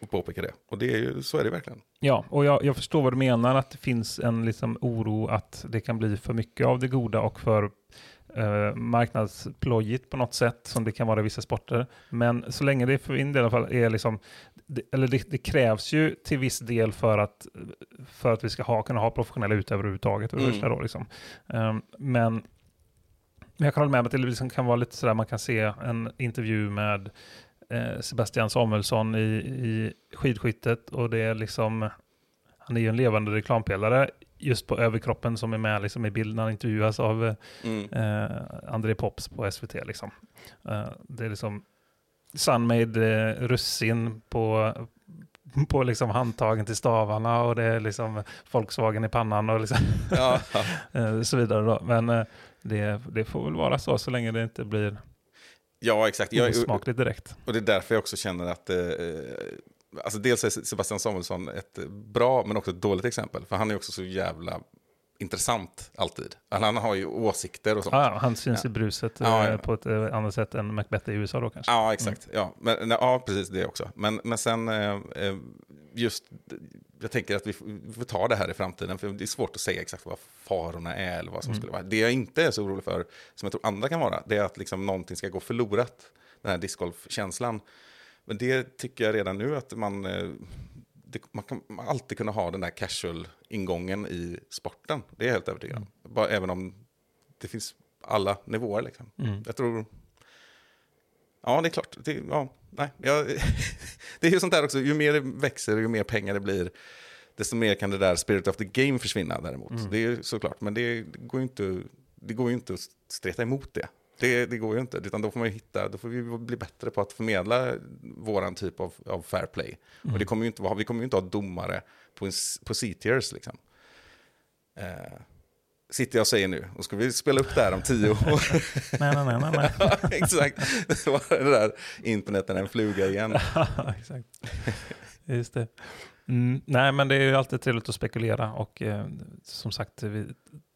Och påpekar det. Och det är ju, så är det verkligen. Ja, och jag, jag förstår vad du menar, att det finns en liksom oro att det kan bli för mycket av det goda och för eh, marknadsplojigt på något sätt, som det kan vara i vissa sporter. Men så länge det för min del i alla fall är liksom, det, eller det, det krävs ju till viss del för att, för att vi ska ha, kunna ha professionella utövare överhuvudtaget. Mm. Då, liksom. Ehm, men men jag kan hålla med om att det liksom kan vara lite sådär, man kan se en intervju med eh, Sebastian Samuelsson i, i skidskyttet och det är liksom, han är ju en levande reklampelare just på överkroppen som är med liksom i bilden när han intervjuas av eh, Mm. eh, André Pops på SVT. Liksom. Eh, det är liksom Sunmade eh, russin på, på liksom handtagen till stavarna och det är liksom Volkswagen i pannan och liksom, Ja, eh, så vidare. Då. Men det, det får väl vara så så länge det inte blir Ja, exakt. Jag, osmakligt direkt. och det är därför jag också känner att... Eh, alltså dels är Sebastian Samuelsson ett bra, men också ett dåligt exempel. För han är också så jävla intressant alltid. Han, han har ju åsikter och sånt. Ja, han syns i bruset Ja, eh, ja. på ett eh, annat sätt än Macbeth i USA då kanske. Ja, exakt. Ja, men, ja, precis det också. Men, men sen eh, eh, just, jag tänker att vi får, ta det här i framtiden, för det är svårt att säga exakt vad farorna är eller vad som skulle vara. Det jag inte är så orolig för, som jag tror andra kan vara, det är att liksom någonting ska gå förlorat, den här discgolfkänslan. Men det tycker jag redan nu att man, eh, det, man kan man alltid kunna ha den där casual-ingången i sporten. Det är jag helt övertygad om. Bara, även om det finns alla nivåer. Liksom. Jag tror... Ja, det är klart. Det, ja, nej, jag, det är ju sånt där också, ju mer det växer, ju mer pengar det blir, desto mer kan det där spirit of the game försvinna däremot. Det är ju såklart, men det, det, går ju inte, det går inte att streta emot det. Det, det går ju inte, utan då får man ju hitta, då får vi bli bättre på att förmedla våran typ av, av fair play. Och det kommer ju inte vi kommer ju inte ha domare på, en, på C-tiers liksom. Eh, sitter jag och säger nu, och ska vi spela upp det här om tio år? Nej, nej, nej, nej, nej. Ja, exakt. Det var det där interneten en fluga igen. Ja, Exakt. Just det. Mm, nej, men det är ju alltid trevligt att spekulera och eh, som sagt, vi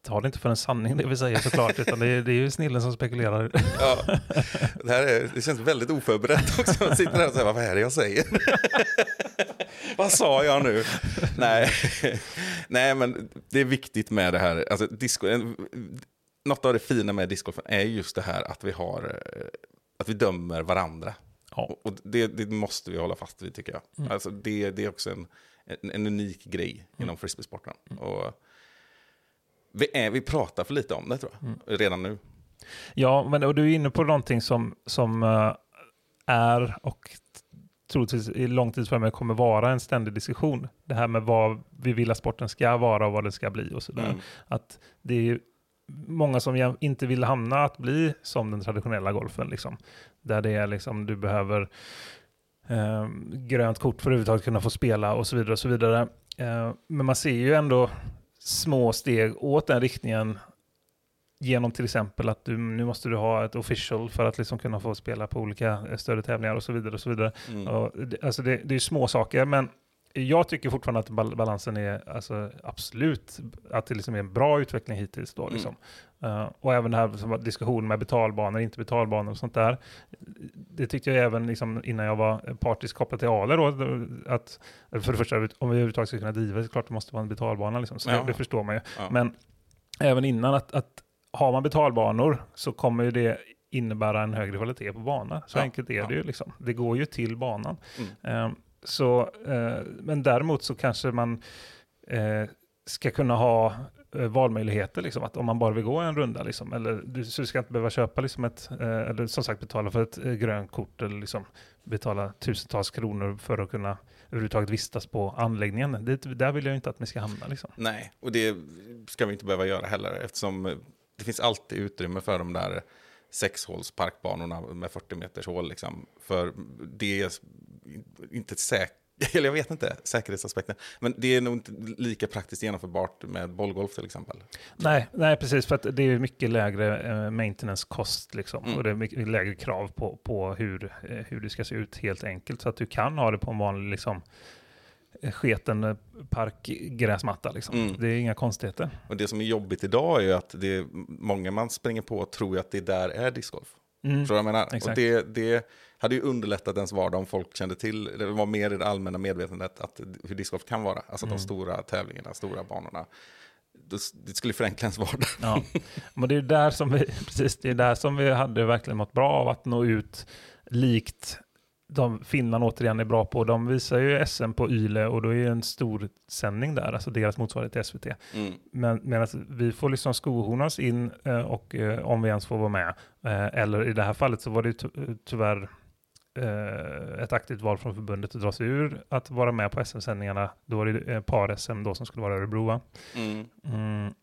tar det inte för en sanning det vi säger såklart, utan det är, det är ju snillen som spekulerar. Ja. Det, här är, det känns väldigt oförberett också. Man sitter där och säger, vad är det jag säger? Vad sa jag nu? Nej. Nej, men det är viktigt med det här. Alltså, disco, något av det fina med discgolfen är just det här att vi har eh, att vi dömer varandra. Ja. Och det, det måste vi hålla fast vid tycker jag. Mm. Alltså det, det är också en, en, en unik grej inom frisbeesporten. Mm. Och vi, är, vi pratar för lite om det tror jag, Mm. redan nu. Ja, men och du är inne på någonting som, som eh, är och troligtvis i lång tid framöver kommer vara en ständig diskussion. Det här med vad vi vill att sporten ska vara och vad det ska bli och sådär. Mm. Att det är många som inte vill hamna att bli som den traditionella golfen. Liksom. Där det är liksom, du behöver eh, grönt kort för att överhuvudtaget kunna få spela och så vidare. Och så vidare. Eh, men man ser ju ändå små steg åt den riktningen genom till exempel att du, nu måste du ha ett official för att liksom kunna få spela på olika eh, större tävlingar och så vidare. Och så vidare. Mm. Och det, alltså det, det är små saker, men jag tycker fortfarande att bal- balansen är alltså, absolut att det liksom är en bra utveckling hittills. Då, Mm. liksom. Eh, och även det här som var diskussion med betalbanor, inte betalbanor och sånt där. Det tyckte jag även liksom, innan jag var partisk kopplat till Ale. Då, att, för det första, om vi överhuvudtaget ska kunna driva är klart det måste vara en betalbana. Liksom, så Ja. det, det förstår man ju. Ja. Men även innan att, att har man betalbanor så kommer ju det innebära en högre kvalitet på banan. Så Ja, enkelt är ja. det ju. Liksom. Det går ju till banan. Mm. Eh, så, eh, men däremot så kanske man eh, ska kunna ha eh, valmöjligheter. Liksom, att om man bara vill gå en runda, liksom, eller du, så du ska inte behöva köpa liksom ett, eller som sagt betala för ett grönt kort, eller liksom betala tusentals kronor för att kunna överhuvudtaget vistas på anläggningen. Det, där vill jag inte att ni ska hamna. Liksom. Nej, och det ska vi inte behöva göra heller eftersom det finns alltid utrymme för de där sexhålsparkbanorna med 40 meters hål. Liksom. För det är inte säkert, eller jag vet inte, säkerhetsaspekten. Men det är nog inte lika praktiskt genomförbart med bollgolf till exempel. Nej, nej, precis. För att det är mycket lägre eh, maintenance-kost liksom, Mm. och det är mycket lägre krav på, på hur, eh, hur det ska se ut helt enkelt. Så att du kan ha det på en vanlig liksom, sketen parkgräsmatta. Liksom. Mm. Det är inga konstigheter. Och det som är jobbigt idag är att det är många man springer på tror att det där är discgolf. Mm. Vad jag menar? Exakt. Och det, det hade ju underlättat ens vardag om folk kände till, det var mer i det allmänna medvetandet att hur discgolf kan vara. Alltså Mm. de stora tävlingarna, stora banorna. Det, det skulle förenkla ens vardag. Ja. Men det är där som vi, precis, det är där som vi hade verkligen mått bra av att nå ut likt de Finland återigen är bra på. De visar ju SM på Yle och då är det en stor sändning där, alltså deras motsvarighet till SVT. Mm. Men medan vi får liksom skohorna oss in eh, och eh, om vi ens får vara med. Eh, eller i det här fallet så var det ju ty- tyvärr eh, ett aktivt val från förbundet att dra sig ur att vara med på SM-sändningarna. Då var det eh, par-SM då som skulle vara i Örebro va? Mm. Mm.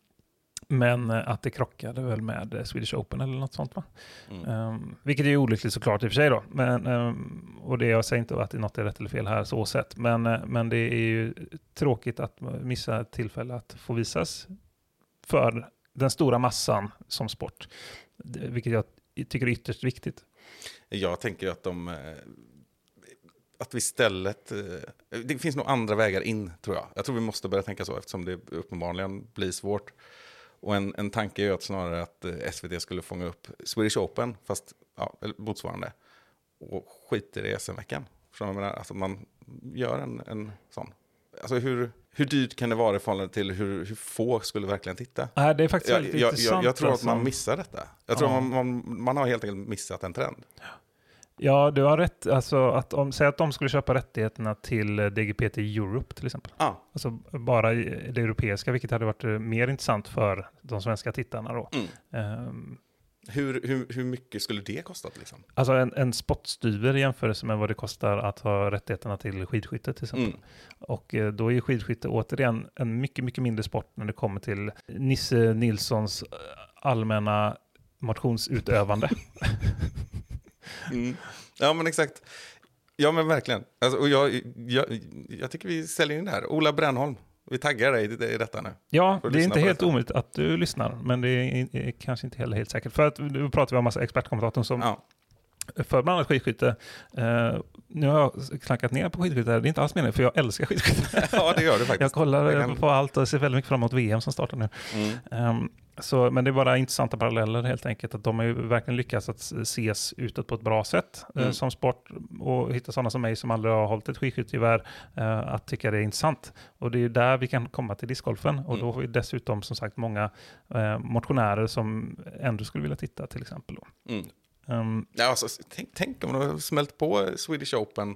Men eh, att det krockade väl med eh, Swedish Open eller något sånt va? Mm. Um, vilket är olyckligt såklart i och för sig då. Men, ehm, och det jag säger inte att det något är rätt eller fel här så sett. Men, eh, men det är ju tråkigt att missa ett tillfälle att få visas för den stora massan som sport. Vilket jag tycker är ytterst viktigt. Jag tänker att de... Att vi istället... Det finns nog andra vägar in, tror jag. Jag tror vi måste börja tänka så, eftersom det uppenbarligen blir svårt. Och en, en tanke är ju att snarare att eh, SVT skulle fånga upp Swedish Open, fast ja, motsvarande. Och skiter i SM-veckan. Förstår du vad jag menar? Alltså man gör en, en sån. Alltså hur, hur dyrt kan det vara i förhållande till hur, hur få skulle verkligen titta? Nej, det är faktiskt Jag, väldigt jag, jag, intressant. jag tror att alltså. man missar detta. Jag tror Ja. man, man, man har helt enkelt missat en trend. Ja, du har rätt. Alltså, att om, säg att de skulle köpa rättigheterna till eh, DGPT Europe till exempel. Ja, Alltså bara det europeiska, vilket hade varit eh, mer intressant för de svenska tittarna då. Mm. Ehm, hur, hur, hur mycket skulle det kostat? Liksom? alltså en, en spottstyver i jämförelse med vad det kostar att ha rättigheterna till skidskytte till exempel. Mm. Och eh, då är skidskytte återigen en mycket, mycket mindre sport när det kommer till Nisse Nilssons allmänna motionsutövande. Mm. Ja, men exakt. Ja, men verkligen. Alltså, och jag, jag, jag tycker vi säljer in det här. Ola Brännholm, vi taggar dig i detta nu. Ja, det är inte helt omöjligt att du lyssnar, men det är, är kanske inte heller helt säkert. För att nu pratar vi om massa expertkommentatorn som Ja. för bland annat skidskytte. Eh, nu har jag klankat ner på skidskytte, det är inte alls meningen, för jag älskar skidskytte. ja, det gör du faktiskt. jag kollar kan- på allt och ser väldigt mycket fram emot VM som startar nu. Mm. Ehm, så, men det är bara intressanta paralleller helt enkelt. Att de har ju verkligen lyckats att ses utåt på ett bra sätt eh, Mm. som sport och hitta sådana som mig som aldrig har hållit ett skidskyttegevär eh, att tycka det är intressant. Och det är ju där vi kan komma till discgolfen. Och då Mm. har vi dessutom som sagt många eh, motionärer som ändå skulle vilja titta till exempel. Då. Mm. Ehm, Ja, alltså, tänk, tänk om de har smält på Swedish Open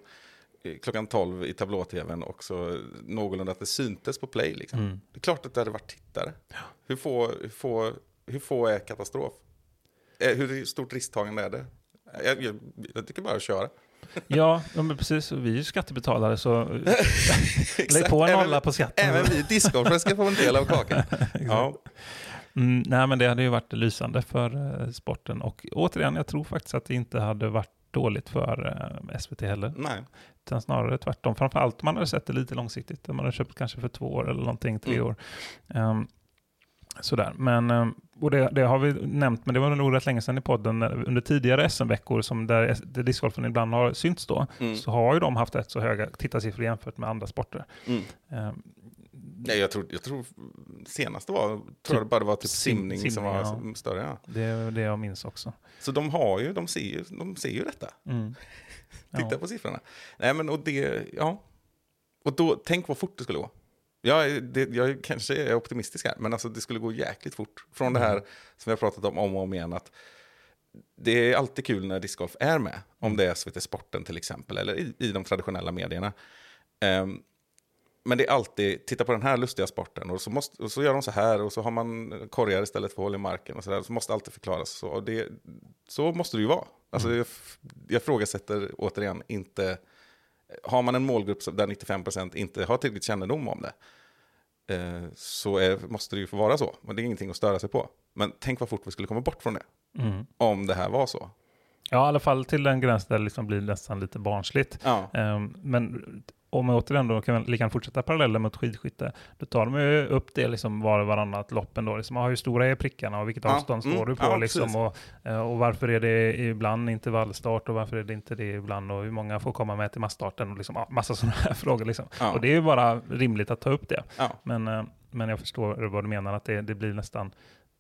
eh, klockan 12 i tablå-tvn och så någorlunda att det syntes på play. Liksom. mm. Det är klart att det hade varit tittare. Hur, få, hur, få, hur få är katastrof? Eh, Hur stort risktagande är det? Jag, jag, jag tycker bara att köra. Ja, men precis. Vi är ju skattebetalare så lägg på en nolla på skatten. Även vi discgolfare ska få en del av kakan. ja. Mm, nej, men det hade ju varit lysande för eh, sporten. Och återigen, jag tror faktiskt att det inte hade varit dåligt för eh, SVT heller. Nej. Utan snarare tvärtom. Framförallt om man hade sett det lite långsiktigt. Om man hade köpt kanske för två år eller någonting, tre Mm. år. Ehm, sådär. Men, ehm, och det, det har vi nämnt, men det var nog rätt länge sedan i podden. Under tidigare SM-veckor, som där, discgolfen ibland har synts då, Mm. så har ju de haft rätt så höga tittarsiffror jämfört med andra sporter. Mm. Ehm, Nej, jag tror, jag tror senaste var, tror Typ jag det bara var typ sim- simning, som simning, var ja. större. Ja. det är det jag minns också. Så de har ju, de ser ju, de ser ju detta. Mm. Titta Ja. på siffrorna. Nej, men och det, ja. Och då, tänk vad fort det skulle gå. Jag, det, jag kanske är optimistisk här, men alltså det skulle gå jäkligt fort. Från det Mm. här som vi har pratat om om och om igen, att det är alltid kul när discgolf är med. Om det är SVT Sporten till exempel, eller i, i de traditionella medierna. Ehm, men det är alltid, titta på den här lustiga sporten, och så, måste, och så gör de så här, och så har man korgar istället för hål i marken, och så, där, så måste alltid förklaras. Så, det, så måste det ju vara. Alltså, jag, jag ifrågasätter återigen inte, har man en målgrupp där 95% inte har tillräckligt kännedom om det, eh, så är, måste det ju få vara så. Men det är ingenting att störa sig på. Men tänk vad fort vi skulle komma bort från det, Mm. om det här var så. Ja, i alla fall till den gräns där det liksom blir nästan lite barnsligt. Ja, Ehm, men om jag återigen då kan lika fortsätta parallellen mot skidskytte, då tar de ju upp det liksom var och varannat lopp ändå. Liksom, ah, hur stora är prickarna och vilket Ja, avstånd står mm, du på? ja, liksom, och, eh, och varför är det ibland intervallstart och varför är det inte det ibland? Och hur många får komma med till massstarten? Och liksom, ah, massa sådana här frågor. Liksom. Ja. Och det är ju bara rimligt att ta upp det. Men, eh, men jag förstår vad du menar, att det, det blir nästan,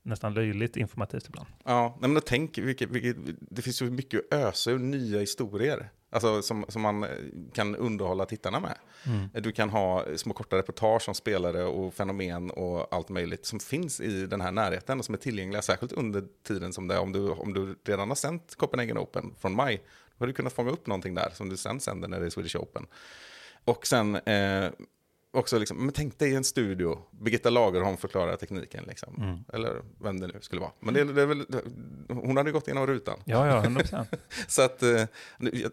nästan löjligt informativt ibland. Ja, men tänk, vilket, vilket, det finns ju mycket att ösa ur nya historier. Alltså som, som man eh, kan underhålla tittarna med. Mm. Du kan ha små korta reportage om spelare och fenomen och allt möjligt som finns i den här närheten och som är tillgängliga, särskilt under tiden som det är. Om du, om du redan har sänt Copenhagen Open från maj, då har du kunnat fånga upp någonting där som du sen sänder när det är Swedish Open. Och sen eh, också, liksom, men tänk dig en studio, Birgitta Lagerholm förklarar tekniken, liksom. Mm. eller vem det nu skulle vara. Men det, det är väl, hon hade gått igenom rutan. Ja, ja, 100 procent. Så att, eh,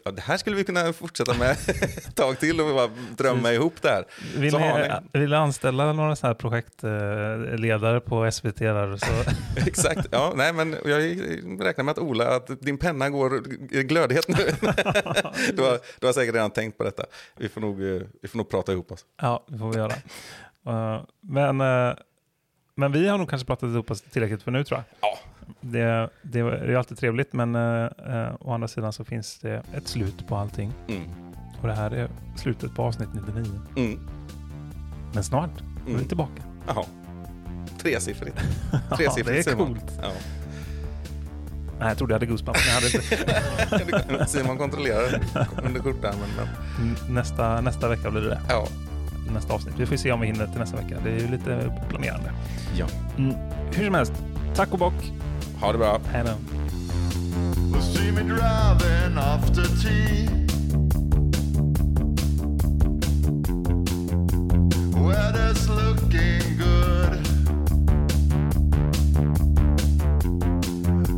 ja, det här skulle vi kunna fortsätta med ett tag till och bara drömma ihop där. Vill Så ni, vill anställa några så här projektledare på SVT där? Så, Exakt, ja, nej men jag räknar med att Ola, att din penna går glödhet nu. du, har, du har säkert redan tänkt på detta. Vi får nog, eh, vi får nog prata ihop oss. ja, det får vi göra. Eh, men, eh, men vi har nog kanske pratat ihop oss tillräckligt för nu tror jag. Ja. Det, det, är ju alltid trevligt men eh, å andra sidan så finns det ett slut på allting. Mm. Och det här är slutet på avsnitt 99. Mm. Men snart är vi Mm. tillbaka. Jaha. Tresiffrigt. Ja, Tresiffrigt det är coolt. Ja. Nej, jag trodde jag hade goosebumps, men jag hade inte. Simon kontrollerar under skjortärmen. Men... Nästa, nästa vecka blir det det. Ja. Nästa avsnitt. Vi får se om vi hinner till nästa vecka. Det är ju lite planerande. ja. Mm. Hur som helst, tack och bock. Ha det bra. Hej då. Will see me driving after tea. Weather's looking good.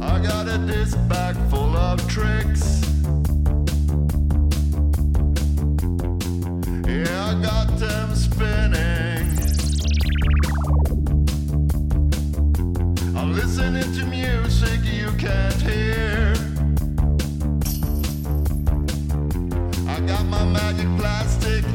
I got a disc bag full of tricks. I got them spinning. I'm listening to music you can't hear. I got my magic plastic